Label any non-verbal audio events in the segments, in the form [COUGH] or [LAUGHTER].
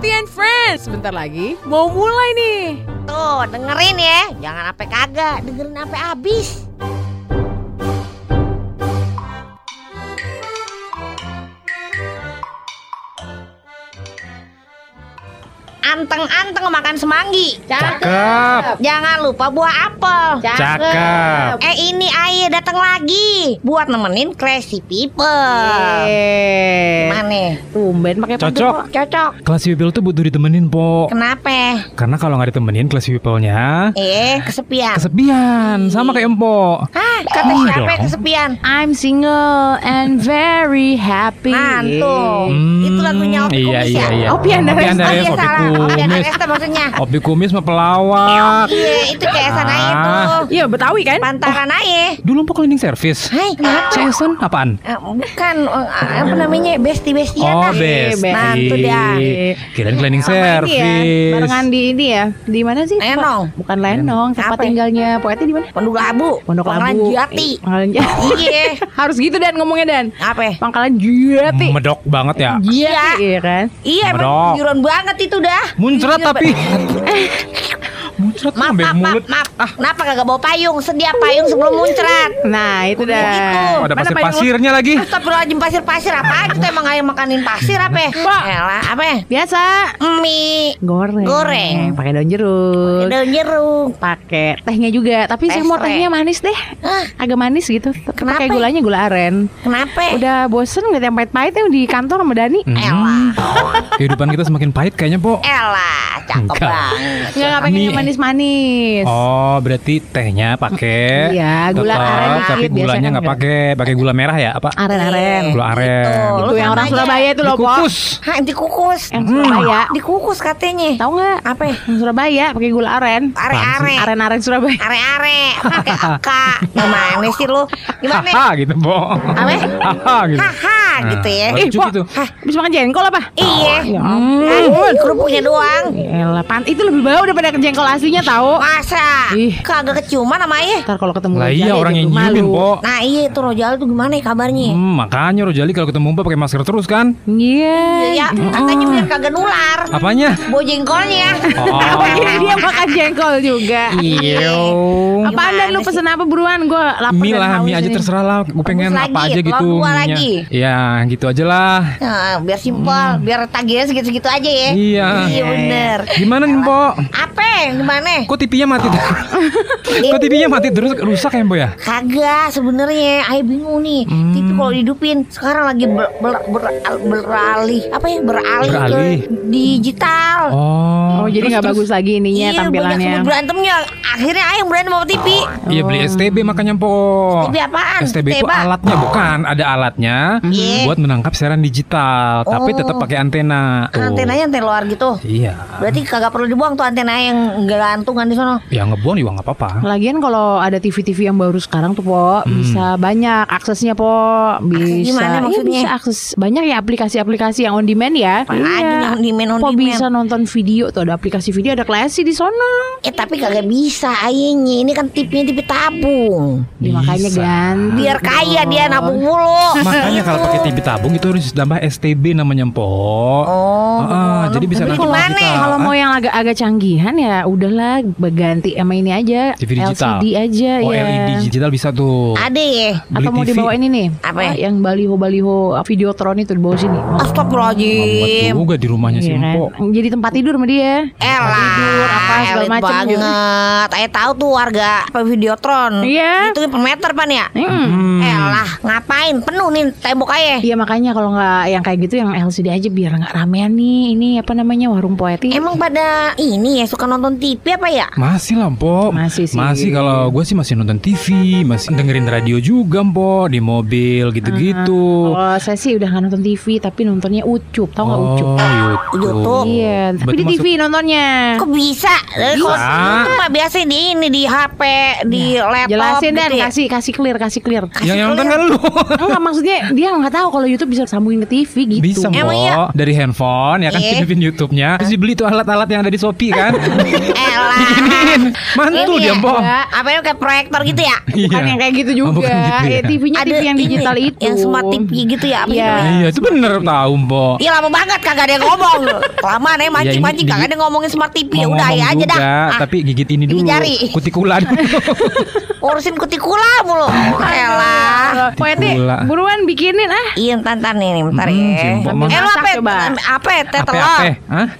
And Friends. Sebentar lagi mau mulai nih. Tuh, dengerin ya. Jangan sampai kagak, dengerin sampai habis. Anteng-anteng makan semanggi. Cakep. Jangan lupa buah apel. Cakep. Eh ini Aye datang lagi buat nemenin Crazy People. Eh, Mana? tumben pakai Cocok. Po. Cocok. Kelas people tuh butuh ditemenin, Po. Kenapa? Karena kalau nggak ditemenin kelas people-nya Eh, kesepian. kesepian, sama kayak Empo. Hah, kata Iya siapa yang dong. kesepian? I'm single and very happy. Mantul. Hmm, Itu lagunya Opi iya, Kumis iya, ya? iya. Opi Andares. Oh Opi iya Andares, Opi salah. Opi Kumis. Andares maksudnya. Opi Kumis mah pelawak. Iya, itu kayak sana Ah. itu. Iya Betawi kan? Pantaran aja. Dulu Empo cleaning service. Hai, kenapa? Jason apaan? Eh, bukan eh, apa namanya besti-bestian Oh, lah. besti. Nah, itu dia. Kirain cleaning ya, service. barengan di ini ya. Di mana sih? Lenong. Bukan Lenong, tempat Apa? tinggalnya Poeti di mana? Pondok Labu. Pondok Pangkalan Labu. Jati. Eh, Pangkalan Jati. Iya. [LAUGHS] Harus gitu Dan ngomongnya Dan. Apa? Pangkalan Jati. Medok banget ya. Jati, iya kan? Iya, emang Medok. juron banget itu dah. Muncrat Iya, tapi. Muncrat Maaf, maaf, maaf, mulut. maaf. Kenapa kagak bawa payung? Sedia payung sebelum muncrat. Nah, itu dah. Oh, ada pasir-pasirnya lagi. Astagfirullahaladzim pasir-pasir apa Kita emang ayam makanin pasir apa Pak. Elah apa Biasa. Mie Goreng. Goreng. Pakai daun jeruk. Daun jeruk Pakai tehnya juga, tapi Teh saya mau tehnya manis deh. Hah, Agak manis gitu. Kenapa? Pakai gulanya gula aren. Kenapa? Udah bosen ngeliat yang pahit-pahit yang di kantor sama Dani. Hmm, Elah kehidupan kita semakin pahit kayaknya, Po. Elah Cakep banget Enggak nggak pengen Nih. yang manis-manis. Oh, berarti tehnya pakai. Iya, gula tetap, aren dikit, Tapi biasanya gulanya kan nggak pakai, pakai gula merah ya? Apa? Aren-aren. Gula aren. Gitu. Itu Lu yang orang. Surabaya itu loh. Dikukus. Hah dikukus Yang Surabaya. Dikukus katanya Tahu nggak? Apa Yang Surabaya pakai gula aren. Are-are Aren-aren Surabaya. Are-are Pakai aka Gimana sih lu Gimana Haha gitu, Po. Apa? Haha gitu. Haha gitu ya Nah, Po, gitu. Bisa makan jengkol apa? Iya Ya Kan, Kerupuknya doang Elah, pan itu lebih bau daripada jengkol aslinya tahu. Masa Ih. Kagak keciuman sama ayah Ntar kalau ketemu Lah Rojali iya orang yang malu. nyiumin, Po. Nah iya itu Rojal tuh gimana ya kabarnya Hmm, makanya Rojali kalau ketemu Mbak pakai masker terus kan? Iya. Iya katanya biar kagak nular Apanya? Bawa jengkolnya Oh, [LAUGHS] jadi dia makan jengkol juga. Iyo. Apaan dan lu pesen apa buruan? Gue lapar Mie dan lah, haus mie aja terserah lah. Gue pengen lagi, apa aja gitu. dua mie-nya. lagi. Ya, gitu aja lah. Nah, biar simpel, biar tagihnya segitu-segitu aja ya. Iya. Iya bener. Gimana nih, Po? Apa? Gimana? Kok TV-nya mati terus? [LAUGHS] Kok TV-nya mati terus rusak ya, Po ya? Kagak sebenarnya, Ayo bingung nih. Hmm. TV kalau dihidupin sekarang lagi ber, ber- ber- beralih apa ya beralih, Beralih. ke digital. Oh. Oh, jadi nggak bagus lagi ininya iya, tampilannya. sebut berantemnya. Akhirnya Ayo berantem sama TV. Iya beli STB makanya po. STB apaan? STB itu Teba. alatnya bukan, ada alatnya Iya. buat menangkap siaran digital, tapi Oh. tetap pakai antena. Antenanya antena luar gitu. Iya. Berarti kagak perlu dibuang tuh antena yang gantungan di sono. Ya ngebuang juga nggak apa-apa. Lagian kalau ada TV-TV yang baru sekarang tuh po Hmm. bisa banyak aksesnya po bisa gimana Iya, maksudnya? bisa akses banyak ya aplikasi-aplikasi yang on demand ya. Apaan yang on demand, on Po demand? bisa nonton video tuh ada aplikasi video ada klasi di sono. Eh tapi kagak bisa ayahnya. Ini kan tipnya TV tabung. Ya, makanya Bisa. ganti. Biar kaya dia nabung mulu. Makanya kalau pakai TV tabung itu harus ditambah STB namanya po. Oh, Ah, betul. jadi bisa gimana? digital. Kalau Ah, mau yang agak-agak canggihan ya udahlah ganti sama ini aja TV digital. LCD aja Oh, ya. LED digital bisa tuh. Ada ya. Beli Atau mau TV. dibawa ini nih Apa? ah, Yang baliho-baliho Videotron itu dibawa sini Astagfirullahaladzim. juga di rumahnya si Iya kan? Jadi tempat tidur sama dia Elah, tidur, apa, segala macem gitu. banget. Saya tahu tuh warga apa Videotron. Iya. Itu per meter pan ya. Hmm. Hmm. Elah, ngapain? Penuh nih tembok aja. Iya makanya kalau nggak yang kayak gitu yang LCD aja biar nggak ramean nih ini apa namanya warung poeti. Emang pada ini ya suka nonton TV apa ya? Masih lah, Po. Masih sih. Masih kalau gue sih masih nonton TV, masih dengerin radio juga, Po, di mobil gitu-gitu. Kalau saya sih udah nggak nonton TV tapi nontonnya ucup, tau nggak ucup? Oh, YouTube. YouTube. Iya, tapi Berarti di TV nontonnya. Kok bisa? Eh, Bisa. itu mah biasa di ini di HP, di laptop Jelasin dan gitu ya. kasih kasih clear, kasih clear. Yang yang nonton kan lu. Enggak maksudnya dia nggak tahu kalau YouTube bisa sambungin ke TV gitu. Bisa, Emang Po. iya? Dari handphone ya kan Iya. pindahin YouTube-nya. Terus dibeli tuh alat-alat yang ada di Shopee kan. [LAUGHS] Elah. Bikinin. [LAUGHS] Mantul dia, ya, Mbok. Apa ini kayak proyektor gitu ya? Bukan yang kayak gitu juga. Gitu ya. Eh, TV-nya TV yang digital itu. Yang smart TV gitu ya? Iya. namanya? Iya, itu bener tahu, Mbok. Iya lama banget kagak ada yang ngomong Kelamaan ya mancing-mancing ini Kagak ada ngomongin smart TV Ya udah ya aja dah Ah, Tapi gigit ini gigit dulu. jari. Kutikula dulu. [LAUGHS] Urusin kutikula mulu Elah Pak Eti, Gula. buruan bikinin ah. Iya ntar nih nih bentar Hmm, ya. Eh lo Masak apa. Apa ya teh telur?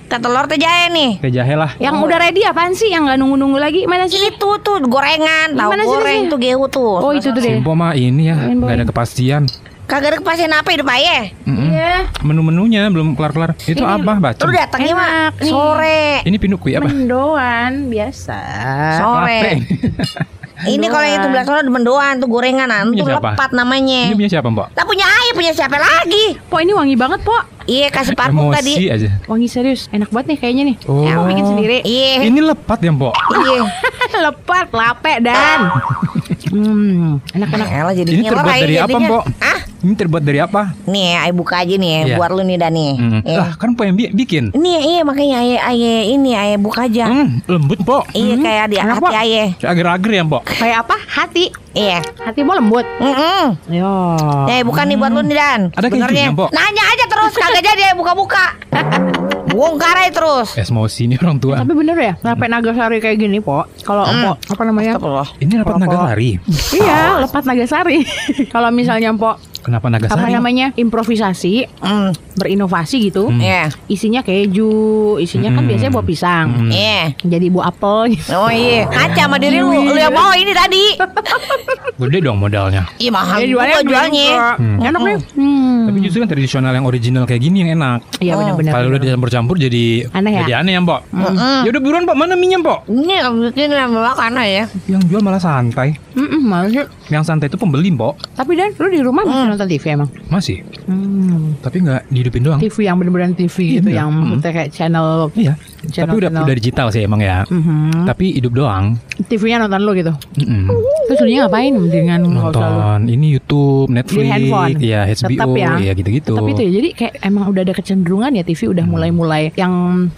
Teh telur teh jahe nih Teh jahe lah. Yang udah ready apaan sih? Yang nggak nunggu-nunggu lagi? Mana sih? Itu tuh gorengan Tahu Mana goreng sini? tuh gehu tuh Oh itu tuh deh. Simpo mah ini ya, nggak ada kepastian. Kagak ada kepastian apa hidup ayah Mm-mm. Iya. Menu-menunya belum kelar-kelar. Itu apa, baca? Lu datangnya mah sore Ini pinukui apa? Mendoan biasa. Sore. [LAUGHS] Ini kalau yang itu sore mendoan tuh gorengan Itu siapa? lepat namanya Ini punya siapa, Mbok? Lah punya ayah punya siapa lagi Po ini wangi banget, Po. Iya kasih parfum Emosi tadi aja. Wangi serius. Enak banget nih kayaknya nih. Oh. Ya, aku bikin sendiri. Iya Ini lepat ya, Mbok? Iya [LAUGHS] Lepat, lape dan. [LAUGHS] hmm, enak-enak. Elah jadi Ini terbuat dari apa. Mbok? Hah? Ini terbuat dari apa? Nih ayah buka aja nih Iya. Buat lu nih Dani Hmm. Iya. Lah, kan Po yang bi- bikin. Ini iya makanya ayah ayah ini ayah buka aja Hmm, lembut, Mbok. Iya kayak di Enak, hati ayah Kayak agar-agar ya, Mbok. Kayak apa? Hati. Iya Hati mau lembut. Mm-mm. Yo. Eh bukan nih buat lu nih Dan Ada kejunya, Mbok? Nanya aja terus Kagak jadi buka-buka [LAUGHS] Bongkar aja terus Emosi nih orang tua. Tapi bener ya, lape nagasari kayak gini, Po. Kalau Po, apa namanya? Astagfirullah. Ini rapat Nagasari. Iya, lepat nagasari. [LAUGHS] Kalau misalnya Po, Kenapa apa Nagasari? namanya? Improvisasi, Hmm, berinovasi gitu. Hmm. Iya Isinya keju, isinya kan Hmm. biasanya buah pisang. Hmm. Iya Jadi buah apel gitu. Oh iya Ngaca sama diri lu Lu yang bawa ini tadi [LAUGHS] Gede dong modalnya. Iya mahal Ya, juga jualnya Hmm. Enak nih. Hmm. Tapi justru kan tradisional yang original kayak gini yang enak. Iya Oh. benar-benar. Kalau udah dicampur-campur jadi Aneh ya? Jadi aneh ya, Mbok. Mm-mm. Ya udah buruan, Mbok. Mana minyak, Mbok? Ini bikin yang makan ya Yang jual malah santai. Mm-mm, males sih. Yang santai itu pembeli, Mbok. Tapi Dan, lu di rumah masih nonton TV emang? Masih. Hmm. Tapi nggak dihidupin doang. TV yang bener-bener TV gitu, Iya. yang Hmm. kayak channel. Iya. Channel- Tapi udah channel. udah digital sih emang ya. Mhm. Tapi hidup doang. TV-nya nonton lu gitu. Mm-mm. Terus lu ngapain dengan Nonton ini YouTube, Netflix, di handphone? ya HBO, Tetap ya. ya gitu-gitu. Tapi itu ya, jadi kayak emang udah ada kecenderungan ya TV udah mulai-mulai yang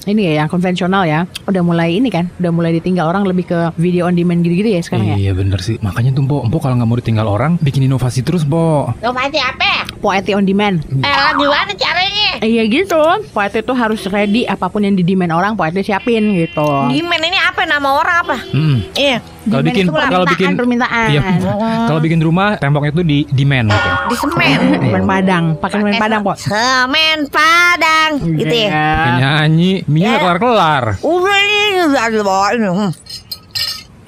ini ya, yang konvensional ya. Udah mulai ini kan, udah mulai ditinggal orang lebih ke video on demand gitu-gitu ya sekarang ya. Iya bener sih. Makanya tuh Mbok, Mbok kalau nggak mau ditinggal orang, bikin inovasi terus, Mbok. Lo pasti apa? Poeti on demand. Eh gimana caranya? Iya gitu. Poeti itu harus ready apa pun yang di demand orang, Poeti siapin gitu. Demand ini apa nama orang apa? Mm. Iya Kalau bikin itu kalau bikin permintaan. Iya. Kalau bikin rumah temboknya tuh di demand gitu. Di semen Semen Padang, pakai semen Padang, Po. Semen Padang Gitu ya Kayak nyanyi, mie Ya. kelar-kelar. Udah ini udah dibawa ini Hmm.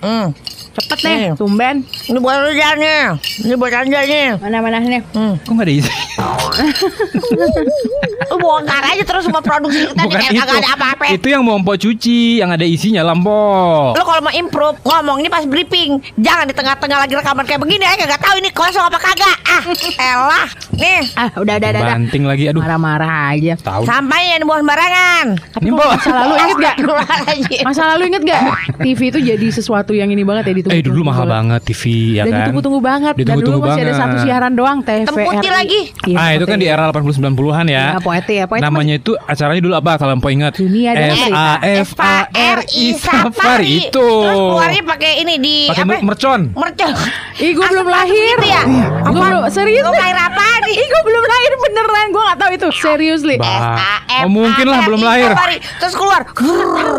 Hmm. Cepet nih, Nih. tumben. Ini buat nih Ini buat nih Mana-mana nih. Hmm. Kok nggak ada isi? [LAUGHS] [LAUGHS] Lu bongkar aja terus semua produksi kita nih Bukan kayak itu. ada apa-apa Itu yang mau Mbok cuci, yang ada isinya lah, Mbok. Lo kalau mau improve ngomong ini pas briefing Jangan di tengah-tengah lagi rekaman kayak begini Ayo kagak tahu ini kosong apa kagak Ah elah Nih Ah, udah, udah, udah. Banting lagi, aduh. Marah-marah aja. Tahu. Sampahnya yang buang sembarangan Tapi Mbok. masa lalu inget gak? [LAUGHS] Masa lalu inget gak? TV itu jadi sesuatu yang ini banget ya ditunggu Eh dulu mahal banget TV ya Dan kan. ditunggu-tunggu banget Dan dulu Ditunggu-tunggu masih ada banget. satu siaran doang TVRI Hitam putih lagi. Iya, Ah itu kan di era 80-90-an ya. Ya, Poeti ya Poeti Namanya itu acaranya dulu apa kalau Mpok ingat? Dunia dan F A F A R I Safari itu. Terus keluarnya pakai ini di Pakai apa? mer- mercon. Mercon. Ih gue belum lahir gitu ya? Gue Apa? belum Serius Lu nih lahir apa nih? Ih gue belum lahir beneran Gue gak tahu itu Seriously Ba- S-A-F-A-R-I Oh, mungkin lah, belum lahir. Safari. Terus keluar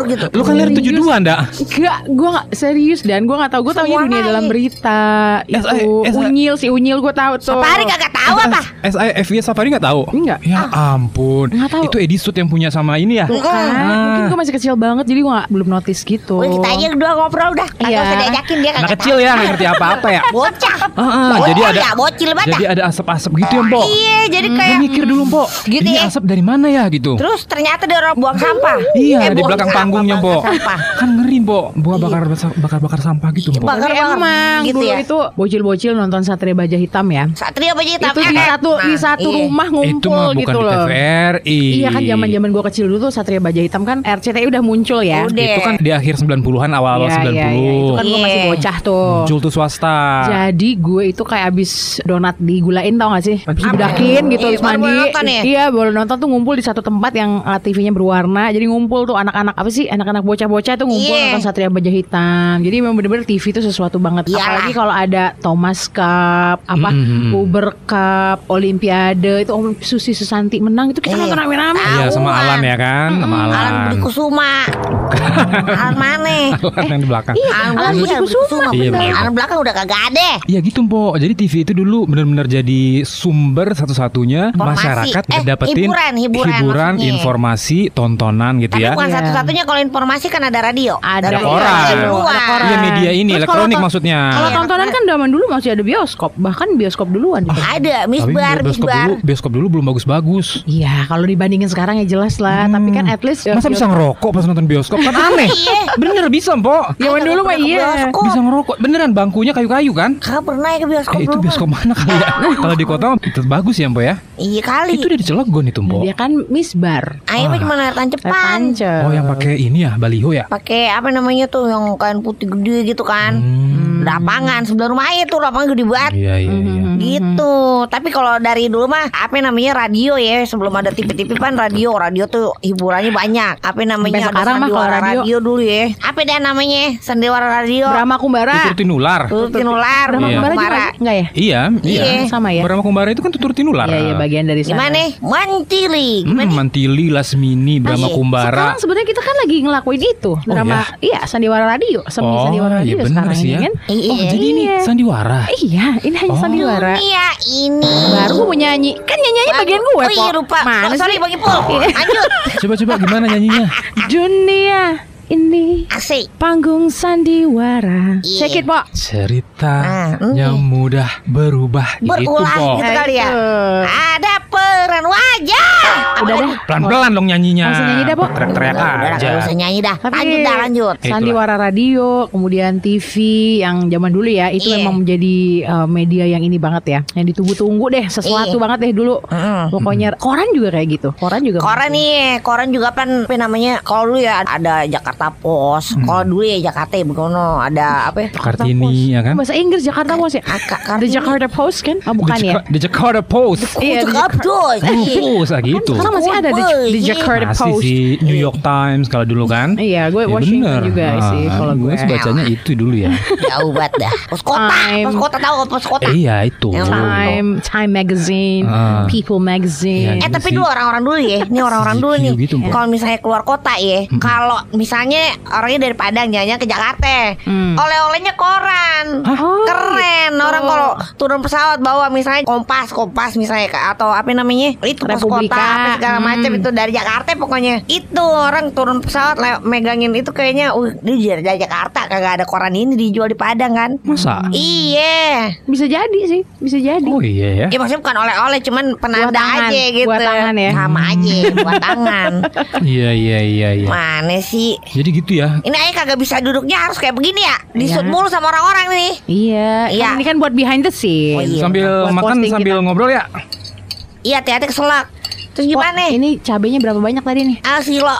gitu. Lu kan lahir 72 Ndak? Enggak, gue gak serius dan gue gak tahu. Gue taunya Semua dunia dalam berita itu S- S- unyil si unyil gue tahu tuh. Safari kagak tahu apa? S I F Y Safari nggak tahu? Enggak. Ya ampun. Nggak tahu. Itu Edi Sud yang punya sama ini ya? Tuh kan, Ah. mungkin gue masih kecil banget jadi gue gak, belum notice gitu. Wih, kita aja berdua ngobrol dah. Kagak Iya. usah diajakin dia Anak kecil ya nggak ngerti apa-apa ya. Bocah. Ah, ah, Bocah jadi ada ya, bocil banget. jadi ada asap-asap gitu ya, Mbok. Iya, jadi Gue kayak mikir dulu, Mbok. Gitu ini ya. asap dari mana ya gitu? Terus ternyata dia orang buang sampah. Iya, Eh, di belakang panggungnya, Mbok. Kan ngeri, Mbok. Buah bakar bakar bakar sampah gitu, Mbok. Bakar- Tapi emang gitu dulu ya? itu bocil-bocil nonton Satria Baja Hitam ya. Satria baju hitam. Itu di Eh, satu di nah, satu iya. rumah Itu ngumpul mah bukan gitu di loh. TVRI. Iya kan zaman-zaman gue kecil dulu tuh Satria Baja Hitam kan RCTI udah muncul ya. Udah. Itu kan di akhir 90-an awal-awal Iya, 90. iya, iya. Itu kan gue masih Iya. bocah tuh. Muncul tuh swasta. Jadi gue itu kayak abis donat digulain tau gak sih? Abis dibedakin gitu Iya, mandi. boleh nonton ya? Iya baru nonton tuh ngumpul di satu tempat yang uh, TV-nya berwarna. Jadi ngumpul tuh anak-anak apa sih? Anak-anak bocah-bocah tuh ngumpul Iya. Nonton Satria Baja Hitam. Jadi memang bener-bener TV itu sesuatu banget. Iyalah. Apalagi kalau ada Thomas Cup, apa Mm-mm. Uber Cup, Olimpiade itu Om Susi Susanti menang itu kita Iya. nonton rame-rame. Iya sama Tahuan. Alan ya kan, sama Alan Alan. Budi Kusuma. Alan mana? [LAUGHS] Alan yang di belakang. Alan Budi Kusuma, Iya. Alan belakang udah kagak ada. Iya gitu Mpok Jadi TV itu dulu benar-benar jadi sumber satu-satunya Informasi. masyarakat Eh, dapetin hiburan, hiburan maksudnya. informasi, tontonan gitu Tapi ya. bukan Iya. satu-satunya kalau informasi kan ada radio. Ada Ada koran. Iya media ini Terus elektronik kalau- maksudnya. Kalau Iya, tontonan kan zaman dulu masih ada bioskop, bahkan bioskop duluan. gitu. Ada, Tapi misbar, bioskop misbar. dulu, bioskop dulu belum bagus-bagus. Iya, kalau dibandingin sekarang ya jelas lah. Tapi kan at least Masa bisa ngerokok pas nonton bioskop kan aneh. Iya. Bener bisa Mpok. Zaman Kagak dulu mah iya. bioskop. Bisa ngerokok. Beneran bangkunya kayu-kayu kan? Kagak pernah ya ke bioskop Eh, itu bioskop mana kali ya? [LAUGHS] Kalau di kota bagus ya Mpok ya? Iya kali. Itu udah di Cilegon itu Mpok. Dia kan misbar. Ayo cuma tancepan. Tancap. Oh yang pakai ini ya, baliho ya? Pakai apa namanya tuh yang kain putih gede gitu kan. Hmm. Lapangan sebelah rumah aja tuh lapangan gede banget. Iya iya iya. Gitu. Tapi kalau dari dulu mah apa namanya radio ya sebelum ada TV-TV kan radio. Radio tuh hiburannya banyak. Apa namanya Sampai sekarang mah kalau sandiwara radio- dulu ya. Apa dia namanya? Sandiwara radio. Brahma Kumbara. Tutur tinular. Tuh tinular. Brahma Iya. Kumbara enggak ya? Iya, iya. Iya. Sama ya? Brahma Kumbara itu kan tutur tinular. Iya, iya bagian dari sana. Gimana? Mantili. Hmm, Gimana? Mantili, Lasmini, Brahma iya. Kumbara. Sekarang sebenarnya kita kan lagi ngelakuin itu drama. Iya, Sandiwara Radio, semi Oh, Sandiwara Radio iya bener sekarang sih ini ya. kan. Iya. Oh, jadi ini Iya. sandiwara. Iya, ini hanya Oh. Sandiwara. Dunia ini. Baru gue mau nyanyi. Kan nyanyi bagian gue, Oh iya lupa. Mana oh, sorry bagi Pul. Lanjut. Coba-coba gimana nyanyinya? Dunia ini Asik. panggung sandiwara. Iya. Check it, Pok. Cerita Ah, yang mudah berubah gitu, Berulang Pok. gitu kali ya. Ada peran wajah. Udah deh. Pelan-pelan dong nyanyinya. Langsung nyanyi dah, Pok. Teriak-teriak Udah, udah, aja. nggak usah nyanyi dah. Tapi Lanjut dah, lanjut. Itulah. Sandiwara Radio, kemudian TV yang zaman dulu ya, itu Iya. memang menjadi uh, media yang ini banget ya, yang ditunggu-tunggu deh, sesuatu Iya. banget deh dulu. Mm. Pokoknya koran juga kayak gitu. Koran juga. Koran nih, koran juga kan apa namanya? Kalau dulu ya ada Jakarta Post. Kalau dulu ya Jakarta ya begono ada apa ya? Kartini ya kan? Bahasa Inggris Jakarta Post ya? Aka- The. Jakarta Post kan? Oh, bukan The ya? The Jakarta Post. Iya, The Jakarta Post. Iya. Post ah, gitu. Sekarang masih ada The, iya. Jakarta Masih Post. sih New York Times kalau dulu kan? Iya, gue Ya Washington bener. juga sih Ah, kalau gue. sih bacanya itu dulu ya. [LAUGHS] Jauh banget dah. Pos kota, pos kota tahu pos kota? Eh, iya itu. Time, Time Magazine, Ah. People Magazine. Eh Iya tapi sih. dulu orang-orang dulu ya, ini orang-orang dulu nih. Kalau misalnya keluar kota ya, kalau misalnya orangnya dari Padang jalannya ke Jakarta, Hmm. oleh-olehnya koran. Oh, Keren. gitu. Orang kalau turun pesawat bawa misalnya kompas, kompas misalnya atau apa namanya? Itu pos kota Republika. apa segala Hmm. macam itu dari Jakarta pokoknya. Itu orang turun pesawat le- megangin itu kayaknya uh ini dari Jakarta kagak ada koran ini dijual di Padang kan. Masa? Iya. Bisa jadi sih, bisa jadi. Oh iya ya. Ya maksudnya bukan oleh-oleh cuman penanda Buat tangan. aja gitu. Buat tangan ya. Sama aja buat tangan. [LAUGHS] Iya iya iya iya. Mana sih? Jadi gitu ya. Ini aja kagak bisa duduknya harus kayak begini ya. Disut Iya. mulu sama orang-orang nih. Iya, Iya. kan ini kan buat behind the scene. Oh, iya. Sambil Buat makan sambil kita. ngobrol ya. Iya, hati-hati keselak. Terus gimana? ini cabenya berapa banyak tadi nih? Ah, silo.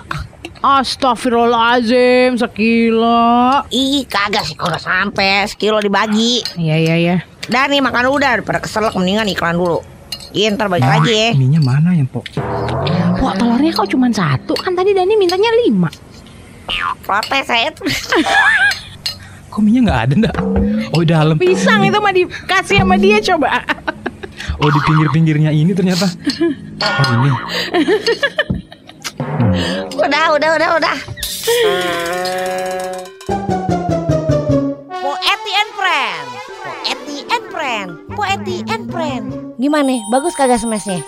Astagfirullahaladzim, sekilo. Ih, kagak sih, kagak sampai sekilo dibagi. Iya, iya, iya. Dan nih makan udah, pada keselak mendingan iklan dulu. Iya, ntar balik lagi ya. Ininya mana yang pok? Pok, telurnya kok cuma satu? Kan tadi Dani mintanya lima. Protes saya tuh. [LAUGHS] Kok minyak nggak ada ndak? Oh di dalam. Pisang itu mah dikasih sama dia coba. [LAUGHS] Oh di pinggir-pinggirnya ini ternyata. Oh ini. [LAUGHS] Udah, udah, udah, udah. Poeti and Friend. Poeti and Friend. Poeti and Friend. Gimana? Bagus kagak smashnya?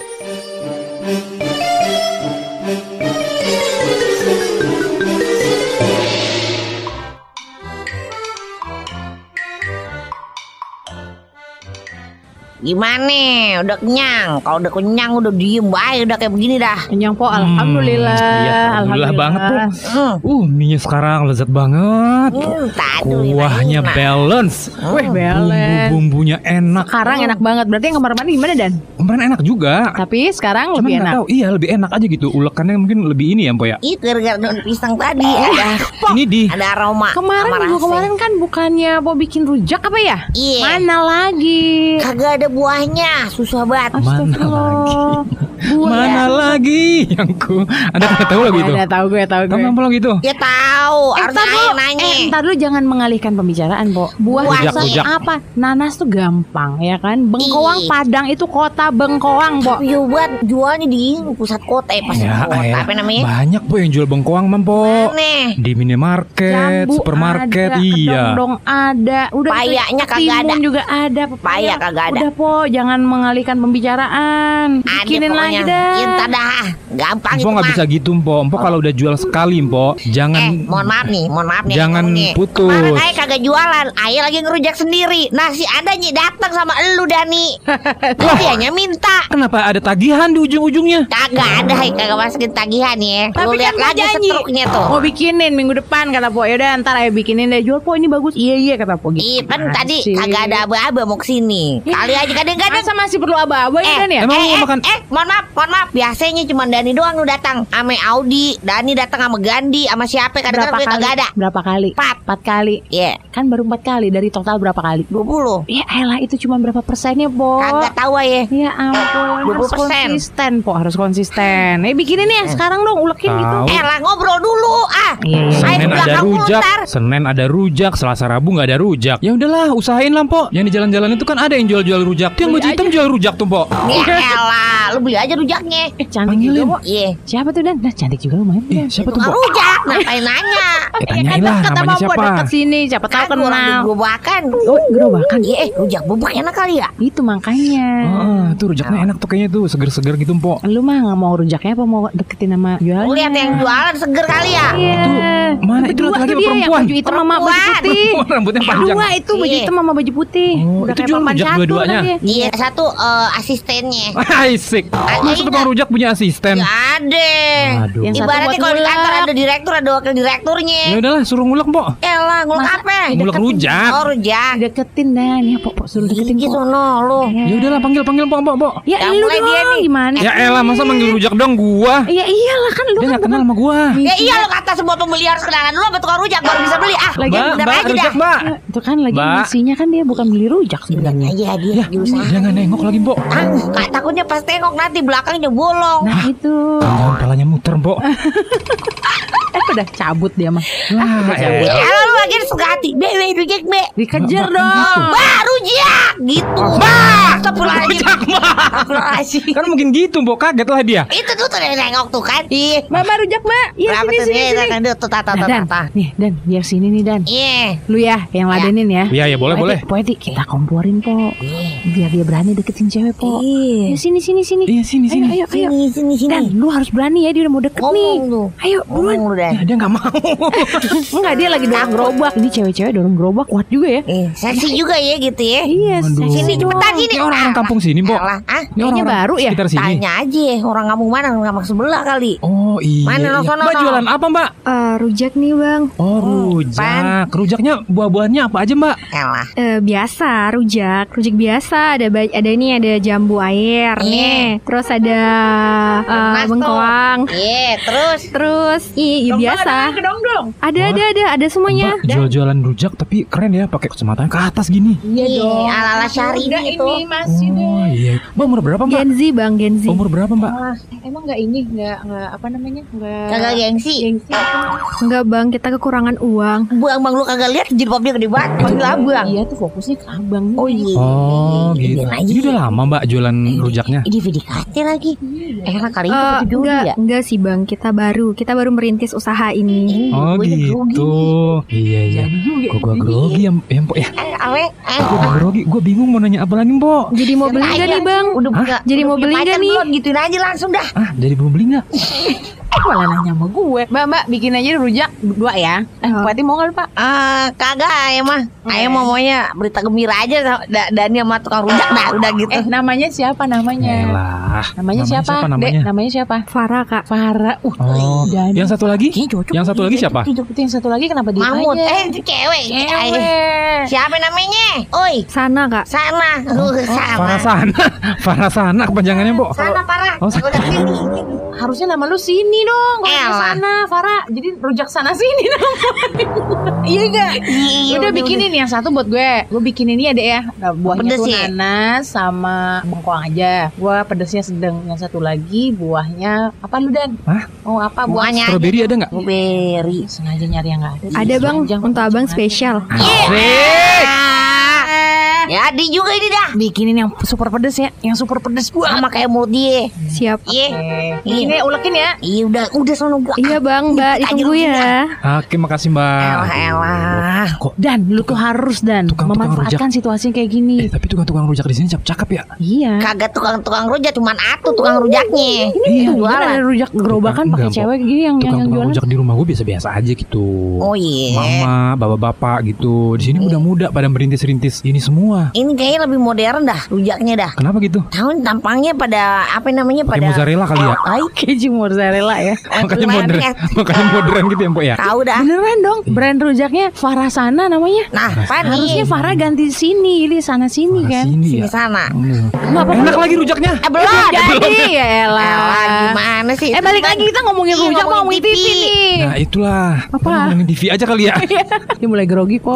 Gimana? Udah kenyang? Kalau udah kenyang udah diem baik udah kayak begini dah. Kenyang po, alhamdulillah. Hmm, iya, alhamdulillah banget, Po. Hmm. Uh minyak sekarang lezat banget. Hmm, tadu, Kuahnya enak. balance. Wih, beles. Bumbu-bumbunya enak. Sekarang enak banget. Berarti yang kamar mandi gimana Dan? Kemarin enak juga. Tapi sekarang Cuman lebih enak. tahu, iya lebih enak aja gitu. Ulekannya mungkin lebih ini ya, Mpo ya. Itu gara-gara daun pisang tadi ada Ini di ada aroma. Kemarin rasa. kemarin kan bukannya mau bikin rujak apa ya? Iya. Mana lagi? Kagak ada buahnya, susah banget. Mana Astagfirullah. Buah. Mana lagi yang ku Anda tidak tahu lagu itu? Ada tahu gue, tahu gue. Kamu apa lagu itu? Ya tahu, Eh, nanya. eh, ntar dulu jangan mengalihkan pembicaraan, Po. Buah Rujak, rasa rujak. apa? Nanas tuh gampang, ya kan? Bengkoang Ih. Padang itu kota Bengkoang, Po. Iya buat jualnya di pusat kota ya pas Ya, kota apa namanya? Banyak po yang jual bengkoang, Mampo. Aneh. Di minimarket, Jambu supermarket, ada, iya. Kedong ada, udah Payaknya kagak ada. juga ada, Paya kagak ada. Udah po, jangan mengalihkan pembicaraan. Bikinin lagi pokoknya. dah. Ya, entar dah. Gampang itu nggak bisa gitu, Empo. Empo kalau udah jual sekali, Empo, jangan Eh, mohon maaf nih, mohon maaf nih. Jangan ngomongnya. putus. Kemarin Ayah kagak jualan, Ayah lagi ngerujak sendiri. Nah si ada Nyi datang sama elu Dani. [LAUGHS] Dianya minta. Kenapa ada tagihan di ujung-ujungnya? Kagak ada, Hai. kagak masukin tagihan ya. Tapi Lu kan lihat gua lagi janji. setruknya tuh. Mau bikinin minggu depan kata Po. Yaudah ntar ayo bikinin deh. Jual Po ini bagus. Iya iya kata Po. Gitu. Iya kan tadi kagak ada aba-aba mau ke sini. Kali aja kadang-kadang Masa masih perlu aba-aba ya Eh, kan ya? Emang eh, eh, makan- eh, mohon maaf, mohon maaf. Biasanya cuma Dani doang lu datang. Ame Audi, Dani datang sama Gandhi, sama siapa kadang-kadang berapa gue kali? kagak ada. Berapa kali? Empat. Empat kali. Iya, Kan baru empat kali dari total berapa kali? 20. Ya elah itu cuma berapa persennya, Po? Kagak tahu ya. Ya ampun, harus 20%. konsisten, Po, harus konsisten. Eh bikinin ya sekarang dong, ulekin gitu. Eh lah ngobrol dulu ah. Iya, iya. Ayo Senin ada rujak, ntar. Senin ada rujak, Selasa Rabu nggak ada rujak. Ya udahlah, usahain lah, Po. Yang di jalan-jalan itu kan ada yang jual-jual rujak. Tuh yang baju hitam jual rujak tuh, Po. Ya elah, lu beli aja rujaknya. Eh cantik Panggilin. juga, Po. Iya. Siapa tuh Dan? Nah, cantik juga lumayan. Eh, siapa tuh, Po? rujak, ngapain nanya? Eh, tanyain lah Kata namanya siapa. deket sini, siapa tahu Kan orang kenal. gerobakan. Oh, gerobakan. Iya, eh, rujak bubuk enak kali ya? Itu makanya. Ah, tuh rujaknya enak tuh kayaknya tuh seger-seger gitu, Po. Lu mah nggak mau rujaknya apa mau deketin sama jualnya? Lu lihat yang jualan seger kali ya? Iya. Mana itu yang perempuan? Baju hitam sama baju Perempuan. putih. [LAUGHS] Rambutnya panjang. Dua itu baju Iya. hitam sama baju putih. Oh, Udah itu kayak jual papan rujak dua-duanya? Lagi. Iya, satu eh, asistennya. [LAUGHS] Asik. Masa tukang rujak punya asisten? Gak ada. Aduh. Yang satu Ibaratnya kalau di kantor ada direktur, ada wakil direkturnya. Ya udahlah, suruh ngulek, Po. Elah, ngulek Masa- apa? Ngulek rujak. Oh, rujak. Deketin dan ya pok pok suruh deketin Gigi pok. sono lu. Ya udahlah, panggil panggil, Po, Po, Po. Ya Yang lu mulai dia nih. gimana? Ya elah, masa manggil rujak dong gua? Ya iyalah kan lu Dia kan nggak kenal sama gua. Ya iya lo kata semua pembeli harus kenalan dulu sama tukang rujak baru bisa beli. Ah, Lagi Mbak, aja dah. rujak, Mbak. Ya, itu kan lagi misinya kan dia bukan beli rujak sebenarnya. Iya dia Ya, diusaha. jangan nengok lagi, Po. Ah, kak takutnya pas tengok nanti belakangnya bolong. Nah itu Jangan palanya muter, Po. [LAUGHS] eh udah cabut dia mah. Eh. Kalau lu lagi suka hati, be be rujak be. Dikejar Mbak, dong. gitu. Bah, rujak gitu. Bah, astagfirullahaladzim. Astagfirullahaladzim. Kan mungkin gitu, Po. Kaget lah dia. Itu tuh tuh nengok tuh kan. Iya. Mbak Mbak rujak mbak. Iya sini sini sini. Tuh, tuh, tata, Nah, tata, tata. nih Dan, biar sini nih Dan. Iya. Lu ya yang ladenin ya. Iya, ya boleh, boleh. Eti, Po, Eti, kita komporin po. Biar dia berani deketin cewek po. Iya. Ya, sini sini sini. Iya, sini, sini. ayo ayo. Sini, sini, sini. Dan lu harus berani ya dia udah mau deket nih. Lu. Ayo buruan. Ngomong lu Dan. Ya, dia nggak mau. [LAUGHS] Enggak dia lagi dorong gerobak. Ini cewek-cewek dorong gerobak kuat juga ya. Eh, seksi juga ya gitu ya. Iya. Sini cepetan sini. Ini orang-orang kampung sini, Po. Alah, ah, Ini orang-orang baru ya? Sekitar sini. Tanya aja orang kampung mana, orang kampung sebelah kali. Oh iya. Mana, iya. no, sono, Mbak jualan apa mbak? Eh, rujak nih bang Oh rujak. Rujaknya buah-buahnya apa aja mbak? Elah. Eh, Biasa rujak Rujak biasa Ada ada ini Ada jambu air Iya. nih Terus ada tuh. Bengkoang Iya, terus Terus Iya iya, biasa Dong dong. Ada ada ada Ada semuanya Mbak jual-jualan rujak tapi keren ya pakai kacamata ke atas gini. Iya, ala-ala syari Udah gitu. ini masih. Oh iya. Mbak umur berapa mbak? Gen Z bang Gen Z Umur berapa mbak? Ah, emang nggak ini nggak nggak apa namanya nggak Kagak gengsi. gengsi Enggak bang Kita kekurangan uang Buang bang lu kagak lihat jilbab dia gede banget. Panggil abang. Iya tuh fokusnya ke abang. Oh iya. Oh gitu. Biarin aja. Jadi udah lama mbak jualan rujaknya. Ini VDKT lagi. Enak kali itu Eh, baju Jody enggak, ya. enggak sih bang, kita baru kita baru merintis usaha ini. Oh Gua jadi grogi gitu. Iya iya. Kok gua grogi ya, ya Mpok ya? Eh, awe, eh. Gua grogi. Gua bingung mau nanya apa lagi Mpok. Jadi mau beli Aja. nggak nih bang? Udah Jadi udah mau beli nggak pacar nih? belum? Gituin aja langsung dah. Ah jadi belum beli nggak? [LAUGHS] Eh malah nanya sama gue. Mbak mbak bikin aja rujak dua ya. Eh Oh. Pati mau nggak Pak? Ah, kagak ayah mah. Ayah mau maunya berita gembira aja Da- Dani sama tukang rujak dah udah gitu. Eh namanya siapa namanya? Elah. Namanya, siapa? siapa namanya? Dek, namanya siapa? Farah kak. Farah. Uh, Oh, Dani. yang satu lagi? Cocok. Yang satu lagi siapa? Itu, yang satu lagi kenapa dia Mahmud. Eh, itu cewek. Cewek. Siapa namanya? Oi, Sana kak. sana. Uh, sama. Farasana. Farasana [LAUGHS] kepanjangannya, Mbok. Sana parah. Oh, sini. [LAUGHS] Harusnya nama lu sini dong kalau di Elah. sana Farah. Jadi rujak sana sini [LAUGHS] iya enggak Iya, udah bikinin yang satu buat gue. Gue bikin ini ada ya. Nah, buahnya Pedes tuh ya? nanas sama bengkoang aja. Gue pedesnya sedang yang satu lagi buahnya apa lu dan? Hah? oh apa? Buah Buahnya Strawberry ada nggak? Blueberry. sengaja nyari yang nggak ada. Ada bang, untuk abang spesial. Ah, Jadi juga ini dah. bikinin yang super pedes ya yang super pedes buah Sama kayak mulut dia. Siap. Iya. ini ulekin ya Iya udah udah sono gua. Iya bang, mbak ditunggu ya. Oke makasih mbak. Elah elah. Kok? dan lu tuh harus dan Tukang-tukang memanfaatkan situasi kayak gini Eh tapi tukang-tukang rujak di sini cakep-cakep ya. iya Kagak tukang-tukang rujak cuman atu tukang rujaknya. Iya, jualan. ada rujak gerobakan pakai cewek gini yang yang, yang jualan. rujak di rumah gue biasa-biasa aja gitu. Oh iya. Mama, bapak-bapak gitu. Di sini muda-muda pada merintis-rintis ini semua. Ini kayaknya lebih modern dah rujaknya dah. Kenapa gitu? Tahu tampangnya pada apa namanya pada mozzarella kali ya? Ay, Keju mozzarella ya. eh, [LAUGHS] Makanya modern, ya? makanya modern gitu ya, Mbok ya. Tahu dah. Beneran dong, brand rujaknya Farasana namanya. Nah, apa Harusnya? Farah ganti sini, ini sana sini kan. sini Sini ya? sana. Hmm. Apa Enak lagi rujaknya. Eh belum. jadi ya elah. Elah, gimana sih? Eh balik lagi kita ngomongin Iya, rujak mau ngomongin TV TV. nih. Nah itulah. Apa? Ngomongin TV aja kali ya. [LAUGHS] Dia mulai grogi kok.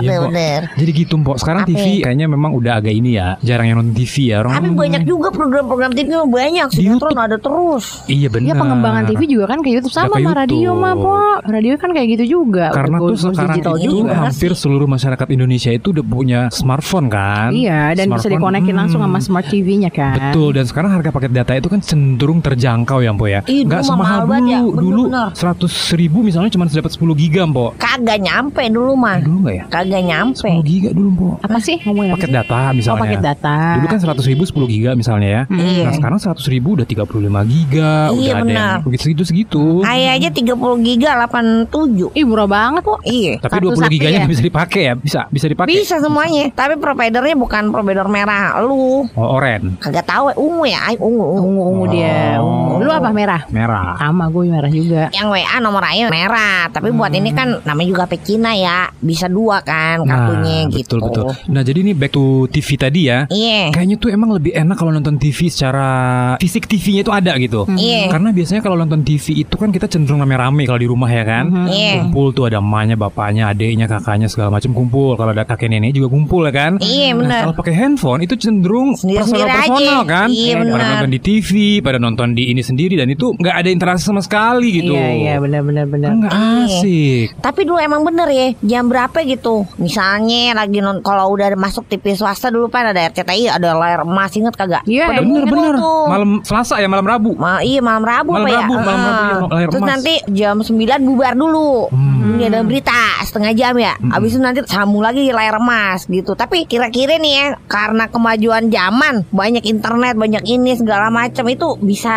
Iya, Iya, bener. Jadi gitu, Mbok. Sekarang Apa? TV kayaknya memang udah agak ini ya. Jarang yang nonton TV ya. Orang Tapi banyak juga program-program TV mah banyak. Di Sinetron ada terus. Iya benar. Iya pengembangan TV juga kan ke YouTube sama sama radio mah Pok. Radio kan kayak gitu juga. Karena tuh sekarang digital itu juga. hampir seluruh masyarakat Indonesia itu udah punya smartphone kan. Iya, dan bisa Smartphone, dikonekin hmm, langsung sama smart TV-nya kan. Betul dan sekarang harga paket data itu kan cenderung terjangkau ya Mpo ya. Ih, Nggak mah semahal mahal dulu. banget ya. Bener, Dulu bener. 100 ribu misalnya cuma dapat 10 giga Mpo. Kagak nyampe dulu mah. Dulu nggak ya? Kagak nyampe. 10 giga dulu Mpo. Apa sih ngomongin apa Paket data misalnya. Oh, paket data. Dulu kan 100 ribu 10 giga misalnya ya. Iya. Nah sekarang 100 ribu udah 35 giga. Iya, udah ada benar. yang begitu segitu segitu. Ayah aja 30 giga 87. Ih murah banget kok. Iya. Tapi 20 sakti giganya ya? bisa dipakai ya? Bisa, bisa dipakai. Bisa semuanya. Tapi providernya bukan provider merah. Lu Oh, oren. kagak tahu ya ungu ya? Ay, ungu, ungu. Dia. Oh. Ungu. Lu apa merah? Merah. Sama gue merah juga. Yang WA nomor ayah merah. Tapi buat ini kan namanya juga HP Cina ya. Bisa dua kan kartunya nah, gitu. betul betul. Nah, jadi ini back to TV tadi ya. Iya. Kayaknya tuh emang lebih enak kalau nonton TV secara fisik TV-nya itu ada gitu. Iya. Karena biasanya kalau nonton TV itu kan kita cenderung rame-rame kalau di rumah ya kan. Iya. Kumpul tuh ada emaknya, bapaknya, adiknya, kakaknya segala macam kumpul. Kalau ada kakek nenek juga kumpul ya kan. Iya, Nah, benar. kalau pakai handphone itu cenderung personal-personal kan. Iya, pada benar. nonton di TV, pada nonton di ini sendiri dan itu nggak ada interaksi sama sekali gitu. Iya iya benar benar benar. Kan nggak asik. Tapi dulu emang bener ya Jam berapa gitu Misalnya lagi non Kalau udah masuk TV swasta dulu kan Ada RCTI Ada layar emas Ingat kagak Iya, Pada Bener bener. tuh. Malam Selasa ya malam Rabu. Ma iya malam Rabu Malam apa ya? Rabu, malam Ah. Rabu ya, layar Terus emas. nanti jam 9 bubar dulu. Hmm. Ini ada berita setengah jam ya. Habis itu nanti sambung lagi layar emas gitu. Tapi kira-kira nih ya karena kemajuan zaman, banyak internet, banyak ini segala macam itu bisa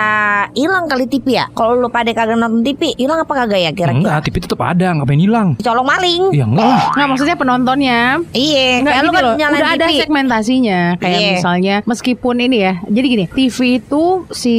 hilang kali TV ya. Kalau lu pada kagak nonton TV, hilang apa kagak ya kira-kira? Enggak, TV tetap ada, ngapain hilang? Colong maling. Iya enggak lah. Nggak maksudnya penontonnya Iya, Enggak kayak lu kan nyalain udah ada TV. segmentasinya kayak Iya. misalnya meskipun ini ya. Jadi gini, TV itu si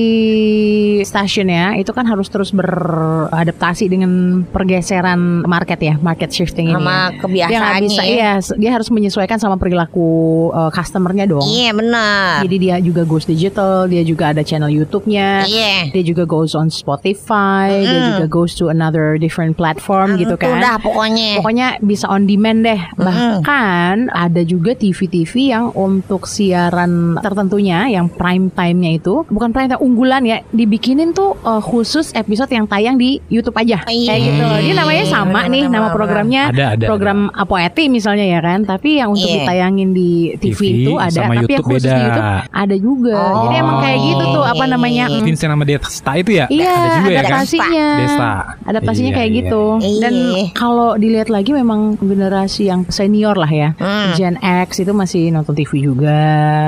stasiunnya itu kan harus terus beradaptasi dengan pergeseran market ya, market shifting ini. Sama ya. kebiasaannya Dia bisa, ya. iya, dia harus menyesuaikan sama perilaku uh, customernya dong. Iya benar. Jadi dia juga goes digital, dia juga ada channel YouTube-nya. Iya. Dia juga goes on Spotify, dia juga goes to another different platform gitu Itu kan. dah pokoknya. Pokoknya bisa on demand deh. Bahkan ada juga TV-TV yang untuk siaran tertentunya yang prime time-nya itu bukan prime time unggulan ya, dibikinin tuh uh, khusus episode yang tayang di YouTube aja. Iya. Kayak gitu. Dia namanya sama Bener, nih nama programnya Ada, ada, program Apoeti misalnya ya kan, tapi yang untuk Iya. ditayangin di TV, TV itu ada, sama tapi yang YouTube khusus di beda. YouTube ada juga. Jadi emang kayak gitu tuh apa namanya? Oh. Vincent sama Desta itu ya? Iya, ada juga ya kan? adaptasinya. Desta. Adaptasinya Iya, kayak iya, gitu. iya. Dan Iya. kalau dilihat lagi memang generasi yang senior lah ya. Hmm. Gen X itu masih nonton TV juga.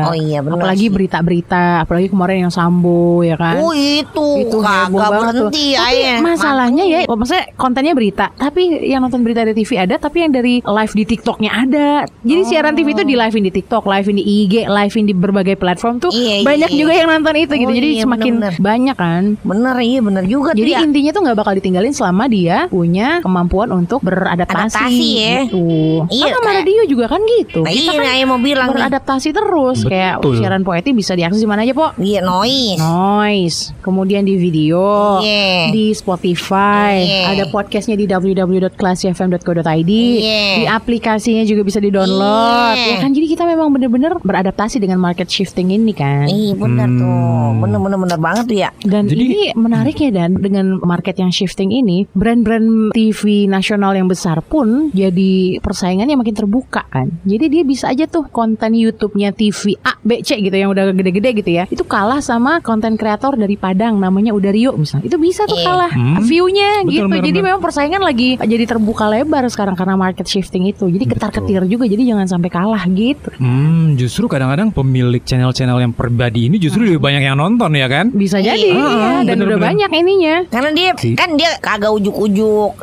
Oh iya, bener Apalagi berita-berita, apalagi kemarin yang Sambo ya kan. Oh itu, itu kagak berhenti Tapi ayah. masalahnya ya, oh, maksudnya kontennya berita, tapi yang nonton berita di TV ada, tapi yang dari live di TikToknya ada. Jadi siaran TV itu di live di TikTok, live di IG, live di berbagai platform tuh Iya, iya, banyak iya. juga yang nonton itu gitu. Oh, Jadi iya, semakin bener-bener. banyak kan. Bener iya bener juga Jadi tuh ya. intinya tuh nggak bakal ditinggalin selama dia punya kemampuan untuk beradaptasi Adaptasi ya. gitu. Iya, Kan sama radio juga kan gitu. Nah, Iya, kan Ayah mau bilang nih. beradaptasi terus kayak Betul. siaran poeti bisa diakses di mana aja, Po? Iya, noise. Noise, kemudian di video, Iya. di Spotify, Iya. ada podcastnya di www.classifm.co.id, Iya. di aplikasinya juga bisa di-download. Iya. Ya kan, jadi kita memang bener-bener beradaptasi dengan market shifting ini kan. Iya bener Hmm. tuh, bener-bener bener banget tuh ya. Dan Jadi- ini menarik ya dan dengan market yang shifting ini, brand-brand TV nasional yang besar pun jadi persaingannya makin terbuka kan. Jadi dia bisa aja tuh konten YouTube-nya TV A, B, C gitu yang udah gede-gede gitu ya. Itu kalah sama konten kreator dari Padang namanya Udario misalnya. Itu bisa tuh Iya. kalah Hmm. view-nya Betul, gitu. benar, Jadi benar. memang persaingan lagi jadi terbuka lebar sekarang karena market shifting itu. Jadi ketar-ketir juga jadi jangan sampai kalah gitu. Hmm, justru kadang-kadang pemilik channel-channel yang pribadi ini justru lebih banyak yang nonton ya kan? Bisa jadi Iya. iya, dan bener, udah bener. banyak ininya. Karena dia Si. kan dia kagak ujuk-ujuk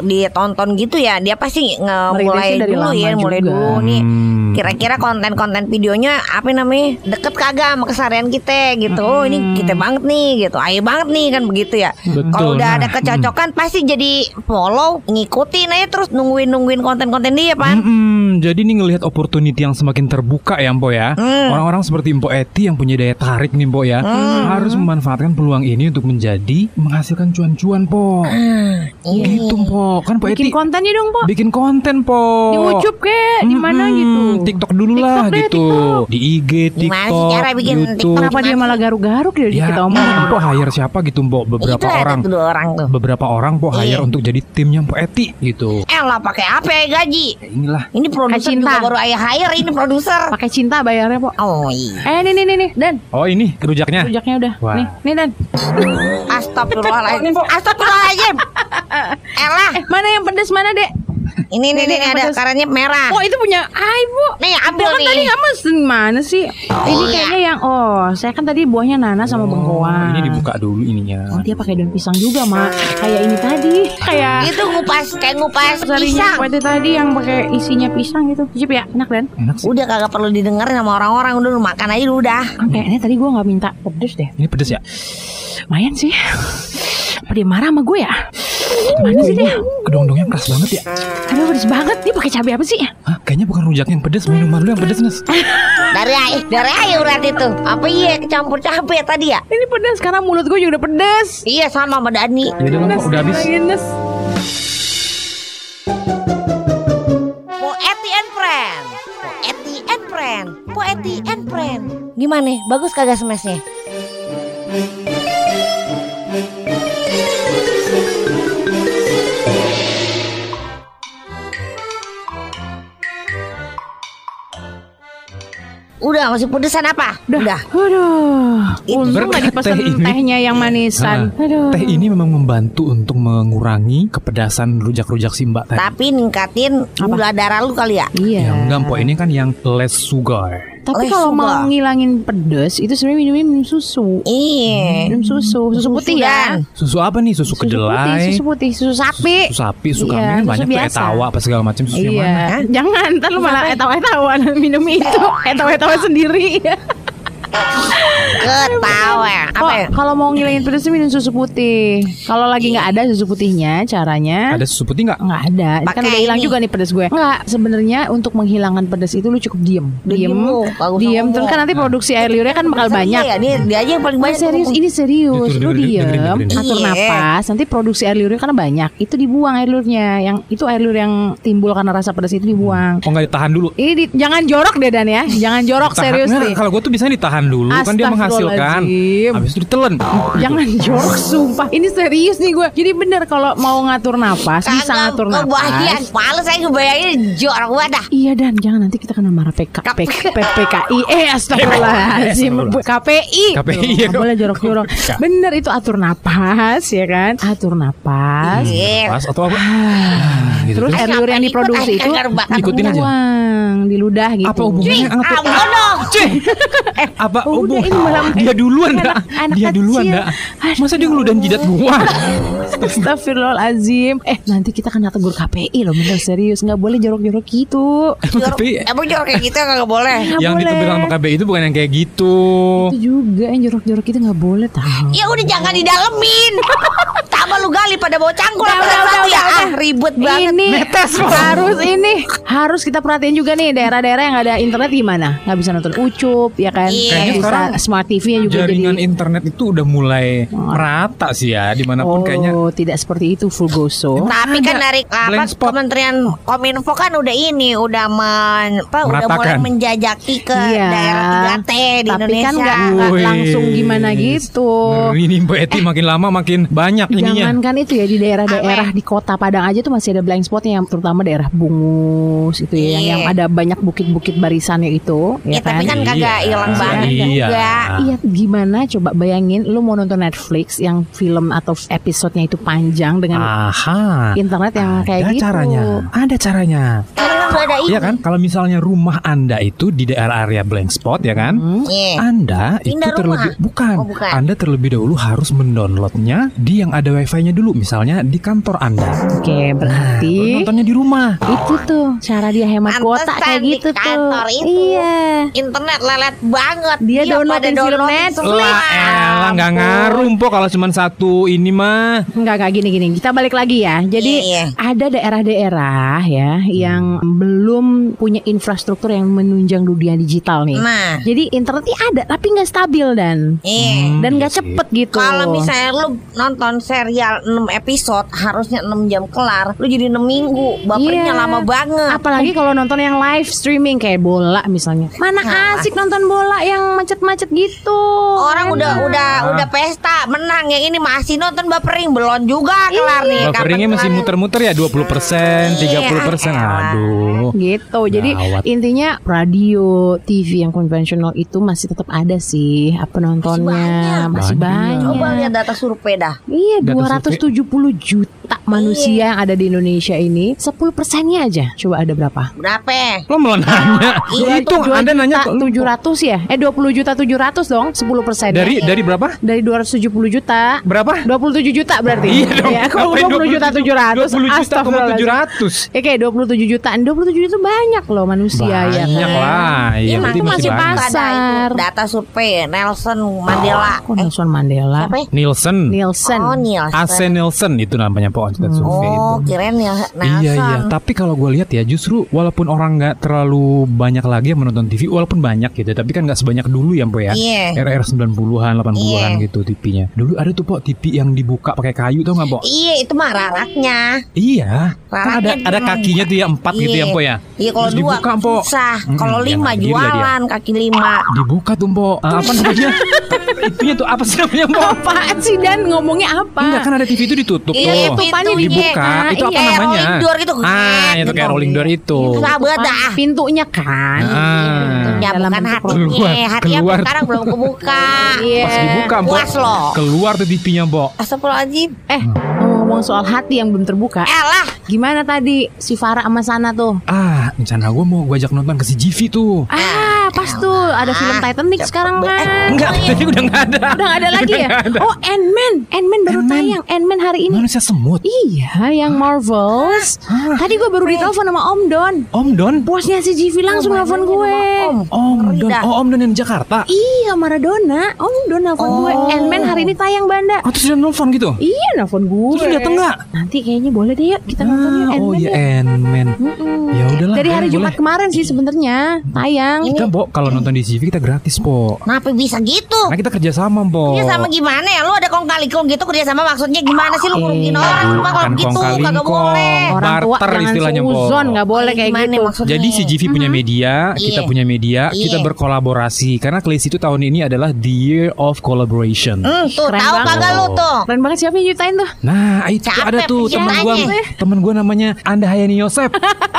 ditonton gitu ya. Dia pasti nge- mulai Merintisnya dari dulu ya, mulai juga. dulu nih. Hmm. Kira-kira konten-konten videonya apa namanya deket kagak sama keseharian kita gitu. Oh ini kita banget nih gitu. Ayo banget nih kan begitu ya. Kalau udah nah, ada kecocokan pasti jadi follow, ngikutin aja terus nungguin nungguin konten-konten dia pan. Mm-mm, jadi nih ngelihat opportunity yang semakin terbuka ya Mpo ya. Hmm. Orang-orang seperti Mpo Eti yang punya daya tarik nih Mpo ya, harus memanfaatkan peluang ini untuk menjadi menghasilkan cuan-cuan Po. Iya. Gitu Po, kan Po Bikin Eti kontennya dong, Po. bikin konten Po. Di YouTube kek, di mana Mm-mm, gitu. TikTok dulu lah TikTok deh, gitu. Di IG, Gimana sih TikTok, cara bikin YouTube. TikTok? Kenapa dia malah garuk-garuk ya, Ya, kita omongin? Po hire siapa gitu Mpo? Beberapa orang. tuh dua orang tuh. Beberapa orang Po hire Iya. untuk jadi timnya Po Eti gitu. Eh lah pakai apa ya gaji? Ya, inilah. Ini produser cinta. juga baru ayah hire ini produser. Pakai cinta bayarnya, Po. Oh iya. Eh, nih nih nih nih, Dan. Oh ini rujaknya. Rujaknya udah. Wah. Nih, nih Dan. Astagfirullahaladzim. Astagfirullahaladzim. [LAUGHS] Elah, Eh, mana yang pedes mana, Dek? Ini nih, Nih, ada pedas. karannya merah. Oh, itu punya Ai, Bu. Nih, ambil Gua kan nih. tadi nggak mesen mana sih? ini iya. kayaknya yang oh, saya kan tadi buahnya nanas sama bengkoang. Oh, Ini dibuka dulu ininya. Oh, dia pakai daun pisang juga, Mak. Kayak ini tadi, kayak Itu ngupas kayak ngupas sarinya pisang. kuete tadi yang pakai isinya pisang gitu. Cip ya, enak Dan. Enak sih. Udah kagak perlu didengerin sama orang-orang, udah lu makan aja lu udah. Kayaknya tadi gua nggak minta pedes deh. Ini pedes ya? Lumayan sih. Apa dia marah sama gue ya? Mana sih dia? kedong-dongnya keras banget ya? Aduh pedes banget. Dia pakai cabai apa sih? Hah, kayaknya bukan rujak yang pedes, minuman lu yang pedes, Nes. Dari ayah, dari ayah berarti tuh. Apa iya kecampur cabai tadi ya? Ini pedas karena mulut gue juga udah pedes. Iya sama sama Dani. Ya udah, Bang, udah habis. lagi, Nes. Po Eti and Friend. Po Eti and Friend. Po Eti and Friend. Gimana? Bagus kagak smashnya? Udah masih pedesan apa? Udah. Aduh, untung Berkat gak dipesan teh ini- tehnya yang manisan. Ah, Aduh. Teh ini memang membantu untuk mengurangi kepedasan rujak-rujak si Mbak tadi. Tapi ningkatin gula darah lu kali ya? Iya. Ya enggak, Po. Ini kan yang less sugar. Tapi Oh, kalau mau ngilangin pedes itu sebenarnya minumnya minum susu. Iya. Minum susu, susu putih ya. Dan. Susu apa nih? Susu, putih, kedelai, susu putih, susu sapi. susu sapi, susu Iya, kambing kan susu banyak tuh biasa. etawa apa segala macam susu yang mana? Iya, jangan ntar lu malah etawa-etawa [LAUGHS] minum itu, etawa-etawa sendiri. [LAUGHS] Ketawa. Apa Oh, ya? kalau mau ngilangin pedes minum susu putih. Kalau lagi nggak ada susu putihnya, caranya Ada susu putih nggak? nggak ada. Ini kan Pakai udah hilang juga nih pedes gue. Nggak, sebenarnya untuk menghilangkan pedes itu lu cukup diem, diem, diem. Terus kan nanti produksi air liurnya kan bakal banyak. iya ya? Dia, dia aja yang paling Nah, banyak. serius, ini serius. Dengerin, Lu diem, atur Iya. napas. Nanti produksi air liurnya kan banyak. Itu dibuang air liurnya. Yang itu air liur yang timbul karena rasa pedas itu dibuang. Oh nggak ditahan dulu? Ini di- jangan jorok deh Dan ya. Jangan jorok serius nih. Kalau gue tuh biasanya ditahan dulu, kan dia menghasilkan. Habis itu ditelen. Jangan jorok sumpah. Ini serius nih gue. Jadi bener kalau mau ngatur napas bisa ngatur Kebayang. napas. Males saya ngebayangin jorok banget dah. Iya dan jangan nanti kita kena marah PK, PK, PKI eh astagfirullahaladzim KPI KPI, ya, boleh jorok-jorok bener itu atur napas ya kan atur napas Iya. Pas atau apa? Ah, gitu. terus air liur yang diproduksi itu Ikutin aja. di ludah gitu Apa hubungannya? Apa? bodoh. Eh Apa udah, hubung- ini malah- Dia duluan anak- Dia duluan kecil. dah. Masa dia ngeludahin jidat gua? Astagfirullahaladzim Eh nanti kita kena tegur KPI loh Bener serius nggak boleh jorok-jorok gitu Jorok- Tapi Emang jorok kayak gitu kagak boleh. Nggak yang ditegur sama KBI itu bukan yang kayak gitu. Itu juga yang jorok-jorok itu nggak boleh tahu Ya udah jangan didalemin. [LAUGHS] Tambah lu gali pada bawa cangkul Udah, apa udah, satu udah, ya. udah, Ah, ribut ribet banget. Ini harus ini harus kita perhatiin juga nih daerah-daerah yang ada internet gimana? Nggak bisa nonton ucup ya kan? Iya. Kayaknya bisa sekarang smart TV-nya juga Jaringan jadi internet itu udah mulai merata sih ya di mana pun Oh, kayaknya. tidak seperti itu Fulgoso. Tapi kan dari apa. Kementerian Kominfo kan udah ini udah men, apa, udah mulai menjajaki ke Iya. daerah 3T di Tapi Indonesia. kan nggak langsung gimana gitu. Ngeri nih Mbak Eti makin lama makin banyak ininya. Jangankan itu ya di daerah-daerah di kota Padang aja tuh masih ada blind spotnya yang terutama daerah Bungus itu ya yang, Iya. yang ada banyak bukit-bukit barisannya itu Ya, ya, tapi kan kagak Iya. hilang banget Iya. juga. Iya gimana coba bayangin lu mau nonton Netflix yang film atau episodenya itu panjang dengan Aha. internet yang kayak ada gitu. caranya. Ada caranya. Ada ini. Iya kan? Kalau misalnya rumah Anda itu di daerah area blank spot ya kan? Hmm? Iya. Anda itu Pindah terlebih rumah. bukan. Oh, bukan. Anda terlebih dahulu harus mendownloadnya di yang ada wifi-nya dulu, misalnya di kantor Anda. Oke berarti Baru nontonnya di rumah. itu tuh cara dia hemat kuota Pantesan kayak di gitu tuh. kantor itu. Iya. Internet lelet banget. Dia downloadin pada film downloadin Netflix. Lah elah nggak ngaruh po kalau cuma satu ini mah. Enggak enggak gini gini. Kita balik lagi ya. Jadi Iya. ada daerah-daerah ya yang belum punya infrastruktur yang menunjang dunia digital nih. Nah, Jadi internetnya ada tapi nggak stabil dan iya. Hmm, dan iya nggak sih. cepet gitu. Kalau misalnya lu nonton serial 6 episode harusnya 6 jam kelar, lu jadi 6 minggu. Bapernya Iya. lama banget. Apalagi kalau nonton yang live streaming kayak bola misalnya. Mana Nah, asik nonton bola yang macet-macet gitu. Orang udah Enak. udah udah pesta menang yang ini masih nonton bapering belum juga kelar nih. Baperingnya masih muter-muter ya 20%, 30%. Aduh. gitu. Jadi Gawat. intinya radio, TV yang konvensional itu masih tetap ada sih apa nontonnya masih Banyak. banyak. Coba lihat data survei dah. Iya, Data 270 juta manusia yang ada di Indonesia ini, 10 persennya aja. Coba ada berapa? Berapa? Lo malah nanya. Iya, itu Anda nanya kok. tujuh ratus ya? Eh 20 juta 700 dong, 10 persen. Dari dari berapa? dari 270 juta. Berapa? 27 juta berarti. Iya dong. Ya, kalau Ngapain 20 juta 700 20 juta astagfirullahaladzim. 700. Ya kayak 27 jutaan 27 juta banyak loh manusia ya Banyak kan? lah. Iya, Ini berarti itu masih masih banyak. pas. Ada itu Pasar. data survei Nelson Mandela. Kok Nelson Mandela? Siapa ya? Nielsen. Nielsen. Oh Nielsen. AC Nielsen itu namanya Pak Institut Survei itu. Oh, kirain ya Nelson. Iya iya, tapi kalau gue lihat ya justru walaupun orang nggak terlalu banyak lagi yang menonton TV, walaupun banyak gitu, tapi kan nggak sebanyak dulu ya, Po ya. Iya. RR 90-an, 80-an Iya. gitu TV-nya. Dulu ada tuh, Po, TV yang dibuka pakai kayu tau nggak, Po? Iya, itu mah raraknya. Iya. Kan ada Raraknya ada dulu. kakinya tuh ya empat gitu ya, Po ya. Iya, kalau Terus dua dibuka, Po. susah. Mm-mm, Kalau lima berdiri lah dia. jualan kaki lima. Dibuka tuh, Po. Ah, apa namanya? [LAUGHS] Itunya tuh apa sih namanya, Po? Apaan sih Dan ngomongnya apa? Enggak kan ada TV itu ditutup Iya, tuh. tutupannya dibuka. iya. itu apa Iya, namanya? rolling door gitu. Ah, itu kayak rolling door itu. Susah banget dah. Pintunya kan. Ah. Ya Dalam bukan bentuk Keluar, hatinya keluar. sekarang belum kebuka. Iya. Pas dibuka, Po. Puas loh. Keluar tuh TV-nya, Po. Astagfirullahaladzim. Eh, ngomong soal hati yang belum terbuka. Elah, Gimana tadi si Farah sama Sana tuh? Ah, rencana gue mau gue ajak nonton ke CGV tuh. Ah, pas tuh ada film Titanic sekarang kan. Enggak, tadi udah nggak ada. Udah gak ada lagi ya? Ada. Oh, Ant-Man. Ant-Man baru Ant-Man. tayang. Ant-Man hari ini. Manusia semut. Iya, yang Marvels. Tadi gue baru ditelepon sama Om Don. Om Don. Bosnya si GV langsung nelfon gue. Om. Om Don. Oh, Om Don yang di Jakarta. Iya, Maradona. Om Don nelfon gue. Oh. Ant-Man hari ini tayang Banda. Oh, terus dia nelfon gitu. Iya, nelfon gue. Terus dateng nggak? Nanti kayaknya boleh deh yuk kita nonton yuk Ah, oh iya. Ant-Man. Mm-mm. Ya udahlah. Dari hari Jumat boleh. kemarin sih sebenarnya tayang. Kita, Bo, kalau nonton di CV kita gratis, Po. kenapa bisa gitu? Karena kita kerja sama, Po. Kerja sama gimana ya? Lu ada kong kali kong gitu kerja sama maksudnya gimana sih lu ngerugiin Eh, orang cuma kalau gitu kagak kong. boleh. Orang tua barter jangan istilahnya, Po. seuzon, nggak boleh kayak Gimana gitu. maksudnya? Jadi si GV punya media, kita Iya. punya media, Iya. kita berkolaborasi. Karena Clays itu tahun ini adalah the year of collaboration. Hmm, tuh Keren tahu banget. kagak lu tuh? Keren banget siapa yang nyutain tuh? Nah, itu Capek ada tuh temen gua, penjelasannya. temen gua namanya Anda Hayani Yosep.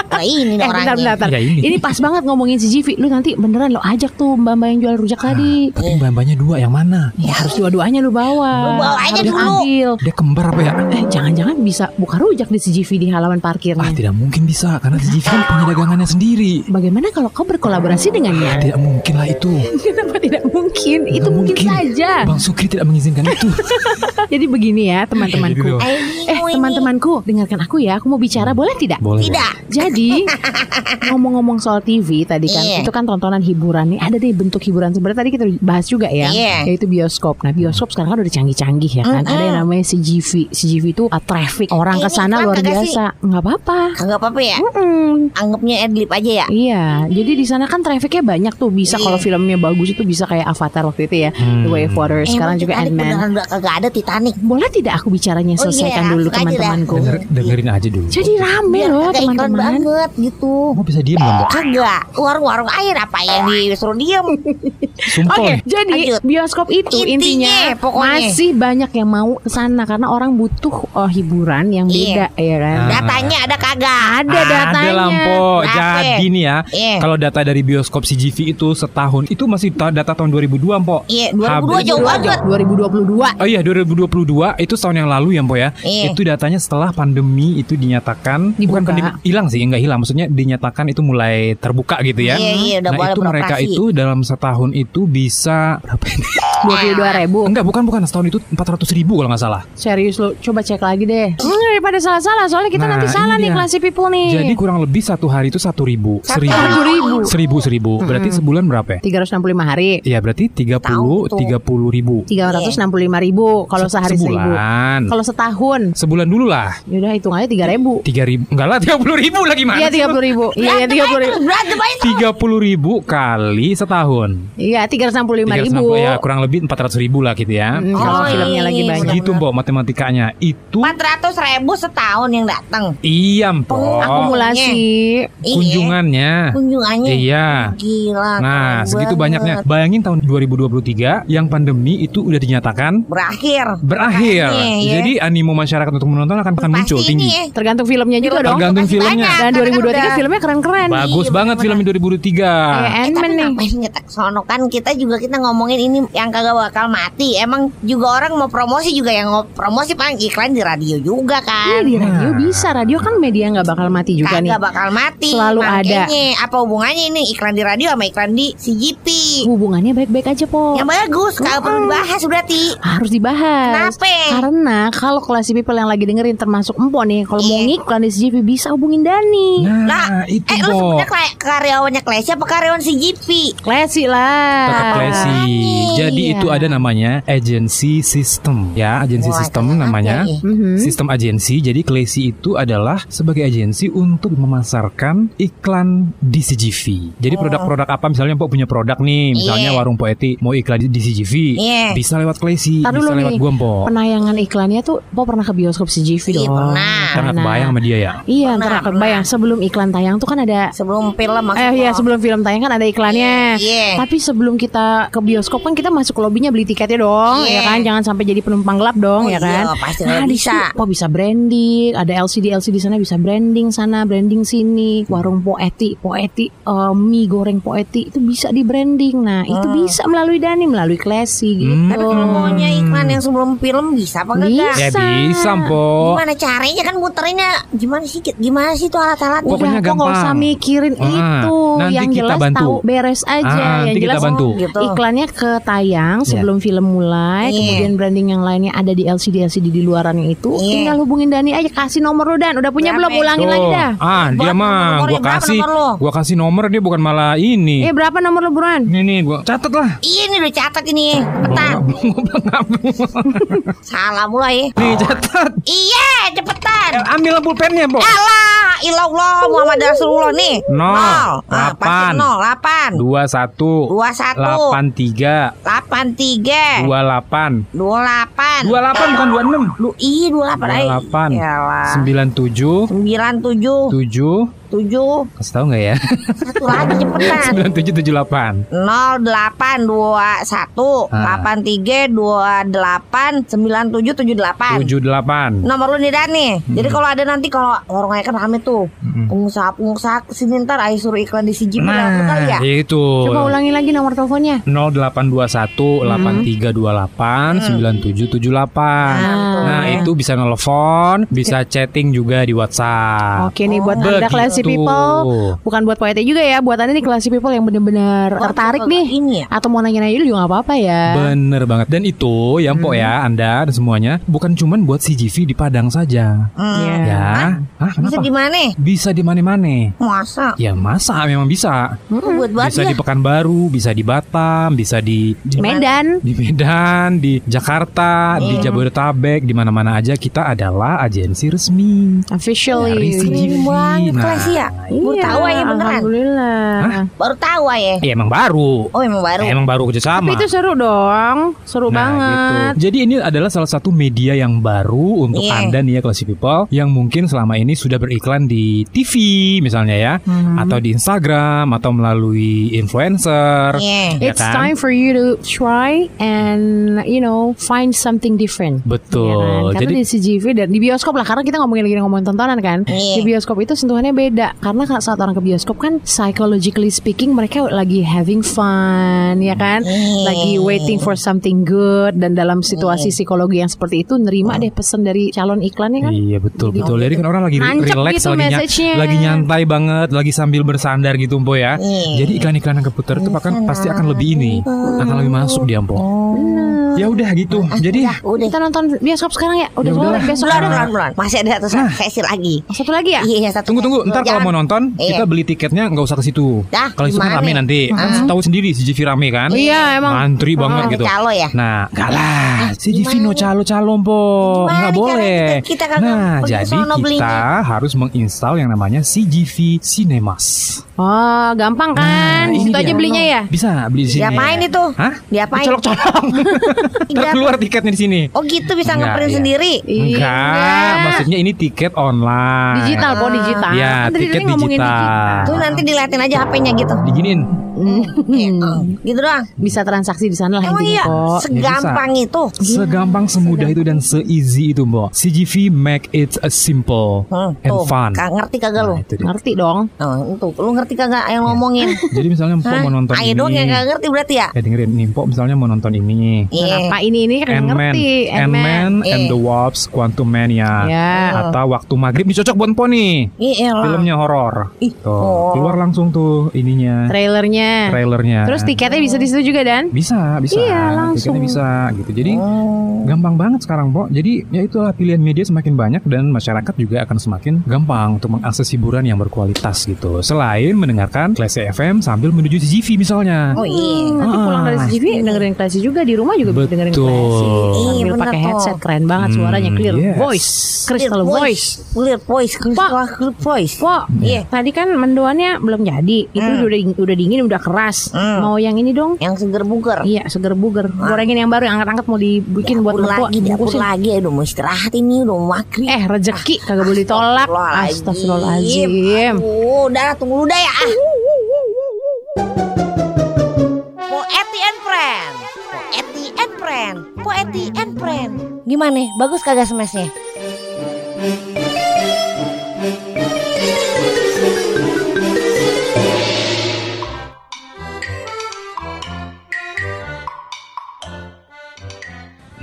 Nah, [LAUGHS] ini Eh orangnya. bentar, bentar. Ya, ini. ini. pas banget ngomongin si GV Lu nanti beneran lo ajak tuh mbak-mbak yang jual rujak tadi Tapi mbak-mbaknya dua yang mana? Ya harus dua-duanya lu bawa Lu bawa aja Harus dulu. adil Dia kembar apa ya? Eh jangan-jangan bisa buka rujak di CGV di halaman Ah, parkirnya tidak mungkin bisa karena CGV kan punya dagangannya sendiri. Bagaimana kalau kau berkolaborasi dengannya? Tidak mungkin lah itu. [LAUGHS] Kenapa tidak mungkin? Tidak Itu mungkin, saja Bang Sukri tidak mengizinkan itu. [LAUGHS] Jadi begini ya Jadi teman-temanku. Eh, Eh Teman-temanku, dengarkan aku ya. Aku mau bicara, boleh tidak? Boleh. Tidak. Jadi [LAUGHS] ngomong-ngomong soal TV tadi kan, Iya. itu kan tontonan hiburan nih. Ada deh bentuk hiburan sebenarnya tadi kita bahas juga ya, Iya. yaitu bioskop. Nah bioskop sekarang kan udah canggih-canggih ya kan. Ada yang namanya CGV. CGV itu uh, traffic orang ke sana luar biasa. Nggak apa-apa. Kagak apa-apa ya. Mm-mm. Anggapnya adlib aja ya. Iya, jadi di sana kan trafficnya banyak tuh. Bisa Iya. kalau filmnya bagus itu bisa kayak Avatar waktu itu ya, Hmm. The Way of Water. Sekarang Emang juga Ant-Man. kagak ada Titanic. Boleh tidak aku bicaranya Oh selesaikan iya, dulu teman-temanku? Denger, dengerin aja dulu. Jadi rame Biar loh teman-teman. banget gitu. Kamu bisa diem nggak? Kagak. Warung-warung air apa yang disuruh diem. Sumpah. Oke, nih. jadi Lanjut. bioskop itu Intinya, intinya, pokoknya. masih banyak yang mau ke sana karena orang butuh oh, hiburan yang Iya. beda ya kan. Ah. Datanya ada kagak? Ada datanya. Ada. Berapa? Jadi nih ya, Iya. kalau data dari bioskop CGV itu setahun itu masih ta- data tahun 2002, Mpok. Iya, 2002 Habis- jauh banget. 2022. Oh iya 2022 itu tahun yang lalu ya Mpo ya. Iya. Itu datanya setelah pandemi itu dinyatakan Dibuka. bukan pandemi hilang sih enggak hilang maksudnya dinyatakan itu mulai terbuka gitu ya. Iya, iya, udah nah boleh itu mereka itu dalam setahun itu bisa berapa ini? 22 ribu. Enggak bukan bukan setahun itu 400 ribu kalau nggak salah. Serius lo, coba cek lagi deh. Hmm, daripada salah-salah, soalnya kita Nah, nanti salah nih dia. classy people nih. Jadi kurang lebih satu hari itu satu ribu, seribu, ribu. seribu, seribu. Berarti sebulan berapa ya? 365 hari. Iya berarti 30 Tahu tuh. 30 ribu. 365 ribu kalau Se- sehari seribu. sebulan. Kalau setahun, Sebulan dulu lah. yaudah hitungannya 3 ribu. Tiga ribu, enggak lah 30 ribu lagi mana? Iya 30 ribu. Iya iya, 30 ribu. Berantem aja tuh. Tiga puluh ribu kali setahun. Iya 365 ribu. 360, ya kurang lebih 400 ribu lah gitu ya. Hmm, kalau Oh, filmnya iya, lagi iya, banyak. Segitu mbok matematikanya itu 400 ribu setahun yang datang. iya mbok. Akumulasi. Kunjungannya. Kunjungannya. Iya. Gila. Nah, segitu banyaknya. Bayangin tahun 2023 yang pandemi itu udah dinyatakan Berakhir. berakhir. Jadi animo masyarakat untuk menonton akan akan muncul tinggi. ini ya. Tergantung filmnya juga dong. Tergantung Pasti filmnya. banyak, Dan karena 2023 udah- filmnya keren-keren. Bagus Iya, banget bener-bener. film 2003. Kayak Eh, Ant-Man tapi nih. ngapain kita kesono kan kita juga kita ngomongin ini yang kagak bakal mati. Emang juga orang mau promosi juga yang mau promosi paling iklan di radio juga Iya kan. di radio Nah. bisa. Radio kan media nggak bakal mati juga nih. Kagak bakal mati. Selalu Makanya, ada. Apa hubungannya ini iklan di radio sama iklan di CGP? Hubungannya baik-baik aja po. Yang bagus, kagak perlu dibahas berarti. Harus dibahas. Kenapa? Karena kalau classy people yang lagi dengerin termasuk Empo nih, kalau mau Iya. ngiklan di CGV bisa hubungin Dani. Nah, Lah, itu Eh lu sebenarnya karyawannya Klesi apa karyawan CGP? Classy lah. Tetap classy. Iya. Jadi itu ada namanya agency system ya, agency Wah, system namanya. ya? Mhm. Sistem agensi, jadi Classy itu adalah sebagai agensi untuk memasarkan iklan di CGV. Jadi produk-produk apa misalnya Mpok punya produk nih, misalnya Oh. Iya. warung Poeti mau iklan di, CGV, Iya. bisa lewat Tar bisa lewat nih. gua Mpok. Penayangan iklannya tuh Po pernah ke bioskop CGV Iya, dong. pernah. Karena kebayang sama dia ya. Iya, Pernah, ntar kebayang sebelum iklan tayang tuh kan ada Sebelum film Eh maksudnya. iya sebelum film tayang kan ada iklannya. Iya. Tapi sebelum kita ke bioskop kan kita masuk ke lobbynya beli tiketnya dong, Iya. ya kan? Jangan sampai jadi penumpang gelap dong, Oh ya iya, kan? pasti nah, bisa. Po bisa branding, ada LCD LCD sana bisa branding sana, branding sini, warung Poeti, Poeti, eh, mie goreng Poeti itu bisa di branding. Nah, itu Hmm. bisa melalui Dani, melalui Classy gitu. Hmm. Tapi kalau maunya iklan yang sebelum film bisa apa enggak? Bisa. Ya bisa Mpok. Gimana caranya kan muterinnya? Gimana sih? Gimana sih tuh alat-alatnya? Pokoknya Udah, kok nggak usah gampang. mikirin Ah, itu nanti yang kita jelas bantu. tahu beres ah, aja ah, yang jelas kita bantu. Gitu. iklannya ketayang iya. sebelum yeah. film mulai yeah. kemudian branding yang lainnya ada di LCD LCD di luaran itu. Yeah. tinggal hubungin Dani aja kasih nomor lu Dan. Udah punya belum? ulangin lagi dah. Ah dia mah gua kasih gua kasih nomor dia bukan malah ini. Eh berapa nomor lu buruan? Ini nih gua catat lah. Ini udah catat ini peta oh, [LAUGHS] salah mulai eh. nih catat. Iya cepetan. Eh, ambil pulpennya Bo. Allah, ilallah Muhammad Rasulullah nih. Nah. Nol, nol delapan. Nol delapan. Dua satu. Dua satu. Delapan tiga. Delapan tiga. Dua delapan. Dua delapan. Dua delapan bukan 26 lu ih delapan eh. sembilan tujuh. Sembilan tujuh. Tujuh tujuh. Tujuh. Tujuh. Kasih tahu nggak ya? Satu lagi cepetan. [LAUGHS] Sembilan tujuh tujuh delapan. nol delapan dua satu Ah. delapan tiga dua delapan sembilan tujuh tujuh delapan. Tujuh delapan. Nomor lu nih Dan nih. Jadi kalau ada nanti kalau warung ayah kan rame tuh. Hmm. Pengusaha-pengusaha ke sini ntar ayah suruh iklan di CGV Nah, kali ya. itu. Coba ulangi lagi nomor teleponnya. 0821 8328 9778. Nah, Nah, itu bisa nelfon, bisa chatting juga di WhatsApp. Oke nih buat Begitu. anda classy people, bukan buat Poete juga ya, buat anda nih classy people yang bener-bener tertarik nih, Ini ya. atau mau nanya-nanya dulu juga nggak apa-apa ya. Bener banget Dan itu ya Mpok ya Anda dan semuanya Bukan cuman buat CGV di Padang saja Hmm. Iya. Ya Hah, Bisa di mana? Bisa di mana-mana Masa? Ya masa memang bisa Buat banget Bisa ya. di Pekanbaru Bisa di Batam Bisa di, di Medan. di Medan, di Jakarta, di Jabodetabek, di mana-mana aja kita adalah agensi resmi Officially. dari CGV. Banget Nah, kelas ya. Baru Iya, tahu aja beneran. Alhamdulillah. Baru tahu. Ya emang baru. Oh emang baru. Emang baru kerjasama. Tapi itu seru dong, seru Nah, banget. gitu. Jadi ini adalah salah satu media yang baru untuk Iya. Anda nih ya Classy People yang mungkin selama ini sudah beriklan di TV misalnya ya Hmm. atau di Instagram atau melalui influencer. Iya. ya It's kan? time for you to try and you know find something different. Betul. Ya kan? Karena Jadi di CGV dan di bioskop lah karena kita ngomongin lagi ngomongin tontonan kan. Iya. Di bioskop itu sentuhannya beda karena saat orang ke bioskop kan psychologically speaking mereka lagi having fun ya kan. Iya. Lagi waiting for something good dan dalam situasi psikologi yang seperti itu nerima deh pesan dari calon iklannya kan. Iya betul betul. Jadi kan orang lagi relax gitu lagi, lagi nyantai banget, lagi sambil bersandar gitu Mpo ya. Iya. Jadi iklan-iklan yang keputar itu akan pasti akan lebih ini, akan lebih masuk dia Mpo. Ya udah gitu. Jadi Udah. Kita nonton bioskop sekarang ya. Udah Ya sore udahlah. besok Bulan, ada. bulan, bulan. Masih ada satu sesi lagi. Satu lagi ya? Iya, satu. Tunggu tunggu, ntar kalau Jangan. mau nonton Iya. kita beli tiketnya nggak usah ke situ. Dah, Kalau itu kan gimana? rame nanti, kan tahu sendiri CGV rame kan? Iya, emang. Antri banget Oh, gitu. calo ya? Nah, enggak lah, CGV gimana? no calo calo po, Gimana nggak caranya boleh. kita- kita kagak Nah, jadi kita belinya? harus menginstal yang namanya CGV Cinemas. Oh, gampang kan? Nah, Situ aja belinya ya? Bisa beli di sini. Diapain itu? Hah? Diapain? Colok-colok. Ntar [LAUGHS] keluar tiketnya di sini. Oh gitu bisa Enggak, ngeprint iya. sendiri. Enggak, maksudnya ini tiket online. Digital kok digital. Ya, Kan tadi tiket Lili ngomongin digital. Tuh nanti diliatin aja HP-nya gitu. Diginin. Gitu doang. Bisa transaksi di sana lah Emang iya, kok. segampang itu. Segampang, semudah itu dan se-easy itu, Mbok. CGV make it a simple Hmm, and tuh, fun. Kagak ngerti kagak lu? Nah, dia. Ngerti dong. Oh, itu lu ngerti kagak yang ngomongin? Jadi misalnya Mpok mau nonton Ayo ini. dong yang kagak ngerti berarti ya? Ya dengerin nih, Mpok misalnya mau nonton ini. Iya. Kenapa ini ini kan ngerti. Ant-Man and Iya. the Wasp, Quantum Mania. Ya. Atau Waktu Maghrib ini cocok buat Mpok nih. Iya. Filmnya horor. Ih, Tuh, oh. keluar langsung tuh ininya. Trailernya. Trailernya. Terus tiketnya bisa di situ juga dan? Bisa, bisa. Iya, langsung. Tiketnya bisa gitu. Jadi Oh. gampang banget sekarang, Pok. Jadi ya itulah pilihan media semakin banyak dan masyarakat juga akan semakin gampang untuk mengakses hiburan yang berkualitas gitu. Selain mendengarkan Classy FM sambil menuju CGV misalnya. Oh iya. Nanti pulang dari Ah. CGV dengerin klasi juga di rumah juga bisa dengerin Betul. klasi sambil Iya, bener pakai headset keren banget suaranya Hmm, clear yes. voice crystal voice. Clear voice, crystal clear voice. Pok, Iya. tadi kan mendoannya belum jadi. Itu Hmm. udah udah dingin, udah keras. Hmm. Mau yang ini dong? Yang seger buger. Iya, seger buger. Gorengin yang baru, yang angkat-angkat mau dibikin buat mertua. lagi, dapur lagi. Aduh mau istirahat ini udah maghrib. Eh, rezeki kagak boleh ditolak. Astagfirullahaladzim. Oh, udah tunggu dulu dah ya. ah. Poeti and Friend. Poeti and Friend. Poeti and Friend. Gimana? Bagus kagak smashnya?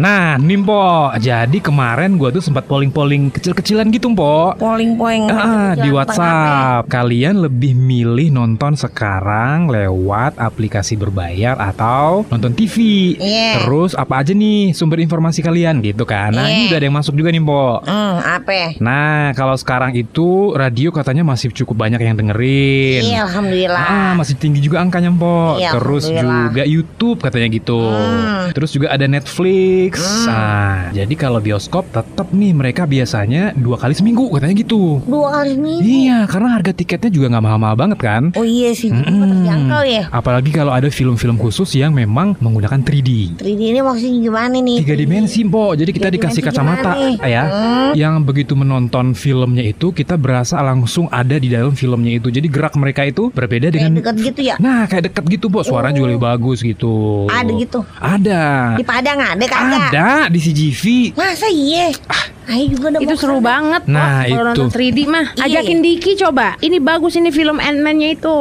Nah, nih Mpok. Jadi kemarin gua tuh sempat polling-polling kecil-kecilan gitu, Mpok. Polling point. Ah, di WhatsApp kalian lebih milih nonton sekarang lewat aplikasi berbayar atau nonton TV. Iya. Terus apa aja nih sumber informasi kalian gitu kan? Nah, ini Iya. udah ada yang masuk juga nih, Mbok. Hmm, apa? Nah, kalau sekarang itu radio katanya masih cukup banyak yang dengerin. Iya, alhamdulillah. Ah, masih tinggi juga angkanya, Mpok. Iya, Terus juga YouTube katanya gitu. Hmm. Terus juga ada Netflix. Nah, jadi kalau bioskop tetap nih mereka biasanya dua kali seminggu katanya gitu. Dua kali ini. Iya, karena harga tiketnya juga nggak mahal-mahal banget kan. Oh iya sih, Mm-mm. mm terjangkau ya. Apalagi kalau ada film-film khusus yang memang menggunakan 3D. 3D ini maksudnya gimana nih? Tiga dimensi, Mbok. Jadi kita dikasih kacamata ya. Hmm. Yang begitu menonton filmnya itu kita berasa langsung ada di dalam filmnya itu. Jadi gerak mereka itu berbeda Kayak dengan deket gitu ya? Nah, kayak deket gitu, Bos. Suaranya juga lebih bagus gitu. Ada gitu. Ada. Di Padang ada kagak? Ada di CGV. Masa iya? Ah, Ayo juga udah Itu seru ke sana. banget Nah, Kalau itu. nonton 3D mah Iya, Ajakin iya. Diki coba Ini bagus ini film Ant-Man-nya itu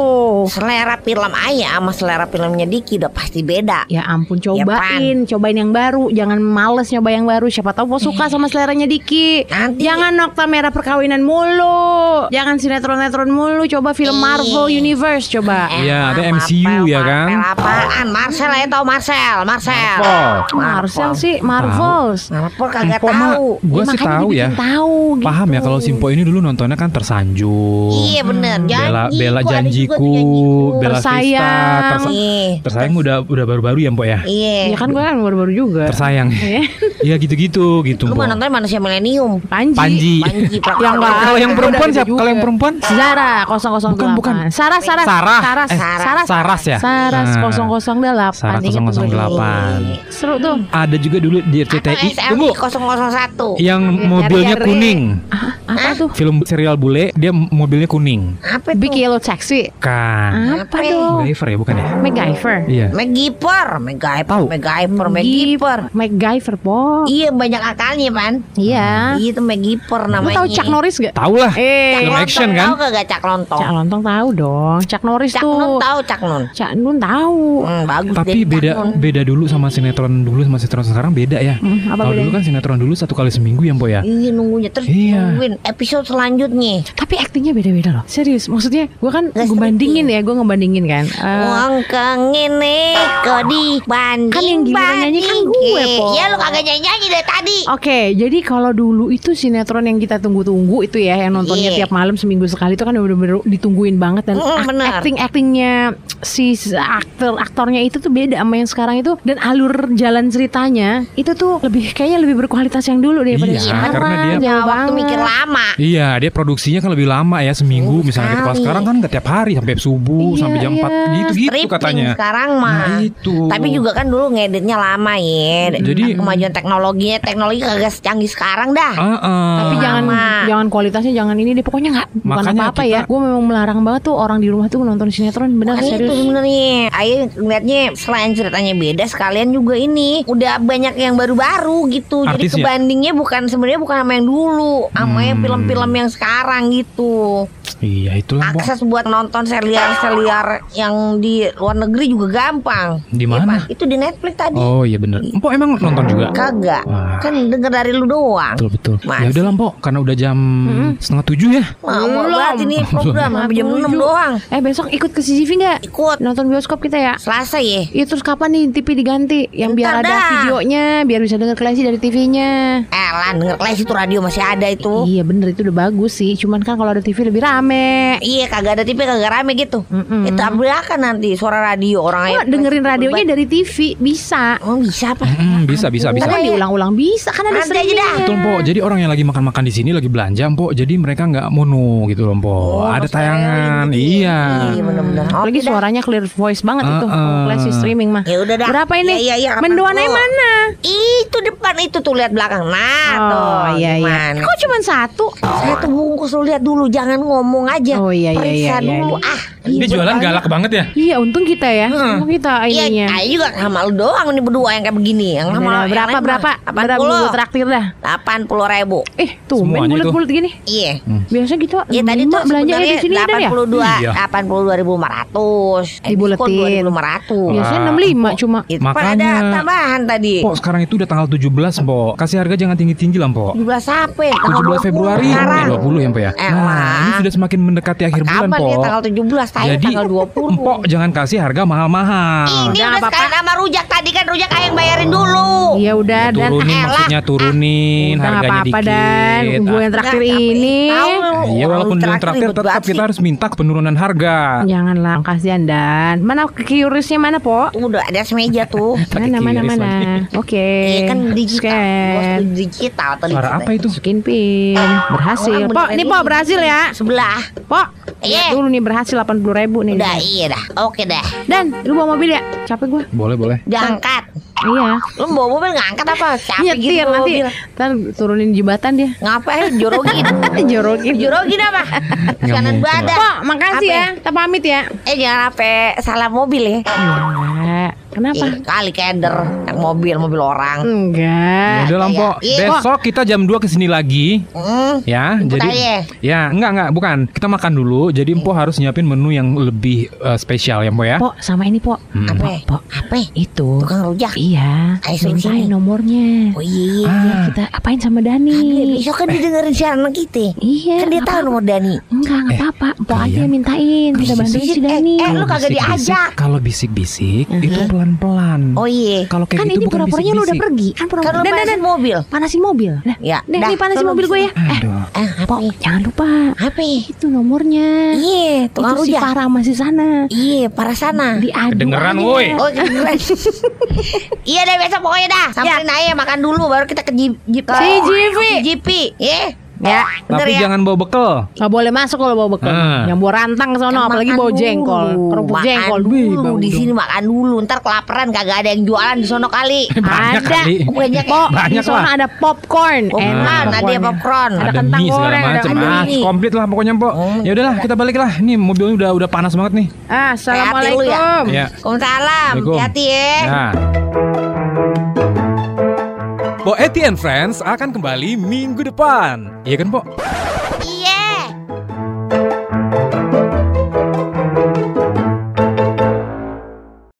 Selera film Ayah sama selera filmnya Diki udah pasti beda. Ya ampun Ya, cobain Cobain yang baru Jangan males nyoba yang baru Siapa tahu mau suka sama seleranya Diki Nanti- Jangan nokta merah perkawinan mulu Jangan sinetron-netron mulu Coba film Marvel Universe coba Iya, ada Eh, MCU Marvel, ya kan? Marvel apaan? Marcel aja tau Marcel, Marcel. Marvel. Marvel sih Marvels Marvel kagak mah tahu. gue sih makanya tahu ya. tahu gitu. Paham ya kalau Simpo ini dulu nontonnya kan tersanjung. Iya bener. Bela Janjiku, Bela tuh janjiku, janjiku. Bela Tersayang. Vista, tersa- Iya. tersayang udah udah baru-baru ya Mpok ya. Iya. Ya kan gue kan baru-baru juga Tersayang. Eh, [LAUGHS] Iya gitu-gitu gitu Lu nonton manusia milenium. Panji, Panji. Panji Yang Kalau yang perempuan siapa? Kalau yang perempuan? Zara 008 Bukan, bukan. Sarah Sarah Sarah. Sarah Eh, Sarah Saras ya? Saras Nah. 008 Sarah dulu. 008. Seru tuh Ada juga dulu di RCTI. Tunggu. 001. Yang Ya, mobilnya nyari-nyari. kuning. Ah, Apa tuh Film serial bule, dia mobilnya kuning. Apa Big tuh? Yellow Taxi Kan. Apa ya? dong MacGyver ya bukan ya? MacGyver Iya. MacGyver, MacGyver. MacGyver, MacGyver. MacGyver po Iya banyak akalnya pan. Iya Iya itu MacGyver Lu namanya. tahu Chuck Norris gak? Tahu lah. Eh Film Lontong action kan? Tahu kagak Cak Lontong? Cak Lontong tahu dong Chuck Norris Cak tuh Nun tahu Cak Nun. Cak Nun tahu Hmm, bagus Tapi beda beda dulu sama sinetron dulu sama sinetron sekarang beda ya. Hmm, apa Kalau dulu kan sinetron dulu satu kali seminggu ya Mpok ya. Iya nunggunya terus Iya. nungguin episode selanjutnya. Tapi aktingnya beda-beda loh Serius Maksudnya gue kan Nggak ngebandingin ya Gue ngebandingin kan Eh, Uang kengene kok dibanding Kan yang giliran nyanyi kan gue, Po. Ya lu kagak nyanyi-nyanyi dari tadi. Oke, jadi kalau dulu itu sinetron yang kita tunggu-tunggu itu ya, yang nontonnya Iya. tiap malam seminggu sekali itu kan udah bener ditungguin banget dan Mm, bener. acting actingnya si aktor aktornya itu tuh beda sama yang sekarang itu dan alur jalan ceritanya itu tuh lebih kayaknya lebih berkualitas yang dulu daripada Iya, sekarang. karena dia- Ya, waktu banget. mikir lama. Iya, dia produksinya kan lebih lama ya seminggu Oh, misalnya gitu. Kalau sekarang kan nggak tiap hari sampai subuh Iya, sampai jam iya. 4 gitu gitu Stripping katanya. sekarang mah. Nah, itu. Tapi juga kan dulu ngeditnya lama ya. Jadi- kemajuan teknologinya, teknologi kagak secanggih sekarang dah. Ah, ah. Tapi jangan Lama. jangan kualitasnya jangan ini deh pokoknya nggak bukan Makanya apa-apa kita- ya. Gue memang melarang banget tuh orang di rumah tuh nonton sinetron bener Kan itu serius. sebenarnya Ayo ngeliatnya selain ceritanya beda sekalian juga ini udah banyak yang baru-baru gitu. Artis Jadi ya? kebandingnya bukan sebenarnya bukan sama yang dulu, sama yang Hmm. film-film yang sekarang gitu. Iya, itulah. Akses buat nonton serial-serial yang di luar negeri juga gampang. Di Iya, mana? Pak. Itu di Netflix tadi. Oh iya bener Mpok emang nonton juga? Kagak. Wah. Kan denger dari lu doang. Betul betul. Mas. Ya udah lah Mpok, karena udah jam setengah tujuh ya. Mau banget ini program sampai jam 6 doang. Eh besok ikut ke CCTV nggak? Ikut Nonton bioskop kita ya. Selasa ya. Iya terus kapan nih TV diganti yang biar Ntar ada dah. Videonya biar bisa denger klasi dari TV-nya. Eh lah denger kelas itu radio masih ada itu. Iya bener itu udah bagus sih. Cuman kan kalau ada TV lebih rame. Iya kagak ada TV kagak rame gitu. Mm-mm. Itu kan nanti suara radio orang Kok dengerin radionya dari TV bisa. Oh bisa apa? Mm, bisa bisa bisa. Karena diulang-ulang bisa kan ada Nanti aja dah. Betul Mpok. Jadi orang yang lagi makan-makan di sini lagi belanja Mpok. Jadi mereka nggak mono gitu loh Mpok. Oh, ada tayangan. Iya. Iya bener-bener. Dah. suaranya clear voice banget itu klasi streaming mah. Ya udah dah. Berapa ini? Iya, iya, iya. Mendoannya mana? Itu depan itu tuh lihat belakang. Nah tuh. Oh iya iya. gimana? Kok cuma satu? Saya tuh bungkus lu lihat dulu, jangan ngomong aja. Oh, iya, iya, Periksa iya, iya, dulu. iya. Ah, ribet jualan banget. galak banget ya. Iya untung kita ya. Untung kita Iya, ininya. ayo juga sama lu doang nih berdua yang kayak begini. Yang sama yang berapa lain berapa? Berapa 80. gue traktir dah. Delapan puluh ribu. Eh, tuh main bulat-bulat gini. Iya. Biasa gitu. Iya tadi tuh belanja di sini ada ya? 82 Iya. 82 ribu lima ratus. Dibuletin. dua ratus. Biasanya Wah, 65 cuma. Itu kan Makanya. ada tambahan tadi. Mpok sekarang itu udah tanggal 17 Mpok. Kasih harga jangan tinggi-tinggi lah Mpok. 17 apa? ya? 17 Februari sekarang. eh, 20 ya Mpok ya. Eh, Nah, ini sudah semakin mendekati akhir bulan Kapan ya Mpok. tanggal 17 Tanya Jadi tanggal 20 Mpok jangan kasih harga mahal-mahal. Ini Udah, sekalian sama rujak Tadi kan rujak ayang bayarin dulu Iya udah Ya, dan turunin elah. maksudnya turunin nggak harganya apa-apa dikit. dan gue yang traktir ini. Nah, iya walaupun lu belum traktir ribet tetap kita harus minta penurunan harga. Janganlah kasihan dan mana kiurisnya mana po? Tuh, Udah ada semeja tuh [LAUGHS] Mana mana mana. Oke. Iya kan digital Bos, Scan. digital tadi Suara apa itu? Masukin pin. Berhasil. Orang Po, ini po berhasil ya. Sebelah Po. Iya. Lihat dulu nih berhasil 80 ribu nih. Udah iya dah Oke dah Dan lu bawa mobil ya? Capek gue. Boleh boleh. Diangkat Iya. Lu bawa mobil ngangkat apa? Capek Nyetir gitu bawa nanti. mobil. Ntar turunin jembatan dia. Ngapain jorogin [LAUGHS] Jorogin. Jorogin apa? [LAUGHS] Kanan badan Po, makasih Apa? ya. Kita pamit ya. Eh jangan sampai salah mobil ya Enggak. Kenapa? Ih, kali keder yang mobil mobil orang. Enggak. Udah iya. Mpok. Iya. Besok kita jam 2 ke sini lagi. Hmm. Ya, jadi aja. ya enggak enggak bukan. Kita makan dulu. Jadi Empo harus nyiapin menu yang lebih eh, spesial ya, Empo ya. Pok, sama ini, Pok. Hmm. Apa? Pok, Apa? itu. Tukang rujak. Iya. Mintain sini. nomornya. Oh iya. Ah. Biar kita apain sama Dani? Besok kan didengerin siaran kita. Iya. Kan dia tahu nomor Dani. Enggak, enggak Eh, apa-apa. Pok aja mintain. Kita bantuin si Eh, Dani. eh, lu Kalau kagak diajak. Kalau bisik-bisik itu pelan-pelan. Oh iya. Kalau kayak kan gitu ini bukan pura-puranya lu udah pergi. Kan Kan pura-pura. Dan, dan, panasin dan. mobil. Panasin mobil. Nah, Ya, nih, dah, nih panasin mobil gue ya. Eh, Aduh. Eh, apa? Pok, jangan lupa. Apa? Itu nomornya. Iya, tukang itu si. Farah masih sana. Iya, para sana. Diadu Kedengeran, woi. Oh, kedengeran. [LAUGHS] iya deh besok pokoknya dah. Samperin aja makan dulu baru kita ke Jeep. Jeep Si GP. GP. Ya. Ya, Tapi ya. jangan bawa bekal. Gak boleh masuk kalau bawa bekal. Ah. Yang bawa rantang ke sono, Kan apalagi bawa jengkol. Kerupuk makan jengkol. dulu di sini makan dulu. Ntar kelaparan kagak ada yang jualan di sono kali. [LAUGHS] Banyak ada. kali. Banyak Pok, di Banyak sono lah. ada popcorn. Popcorn, Enak ada ya popcorn. Ada Ada kentang goreng, ada Ah, mie. komplit lah pokoknya, Mpok. Hmm. Ya udahlah, kita balik lah. Nih mobilnya udah udah panas banget nih. Ah, Assalamualaikum. Ya. Waalaikumsalam. Assalamualaikum. Hati-hati ya. Bo Eti and Friends akan kembali minggu depan. Iya kan, Pok?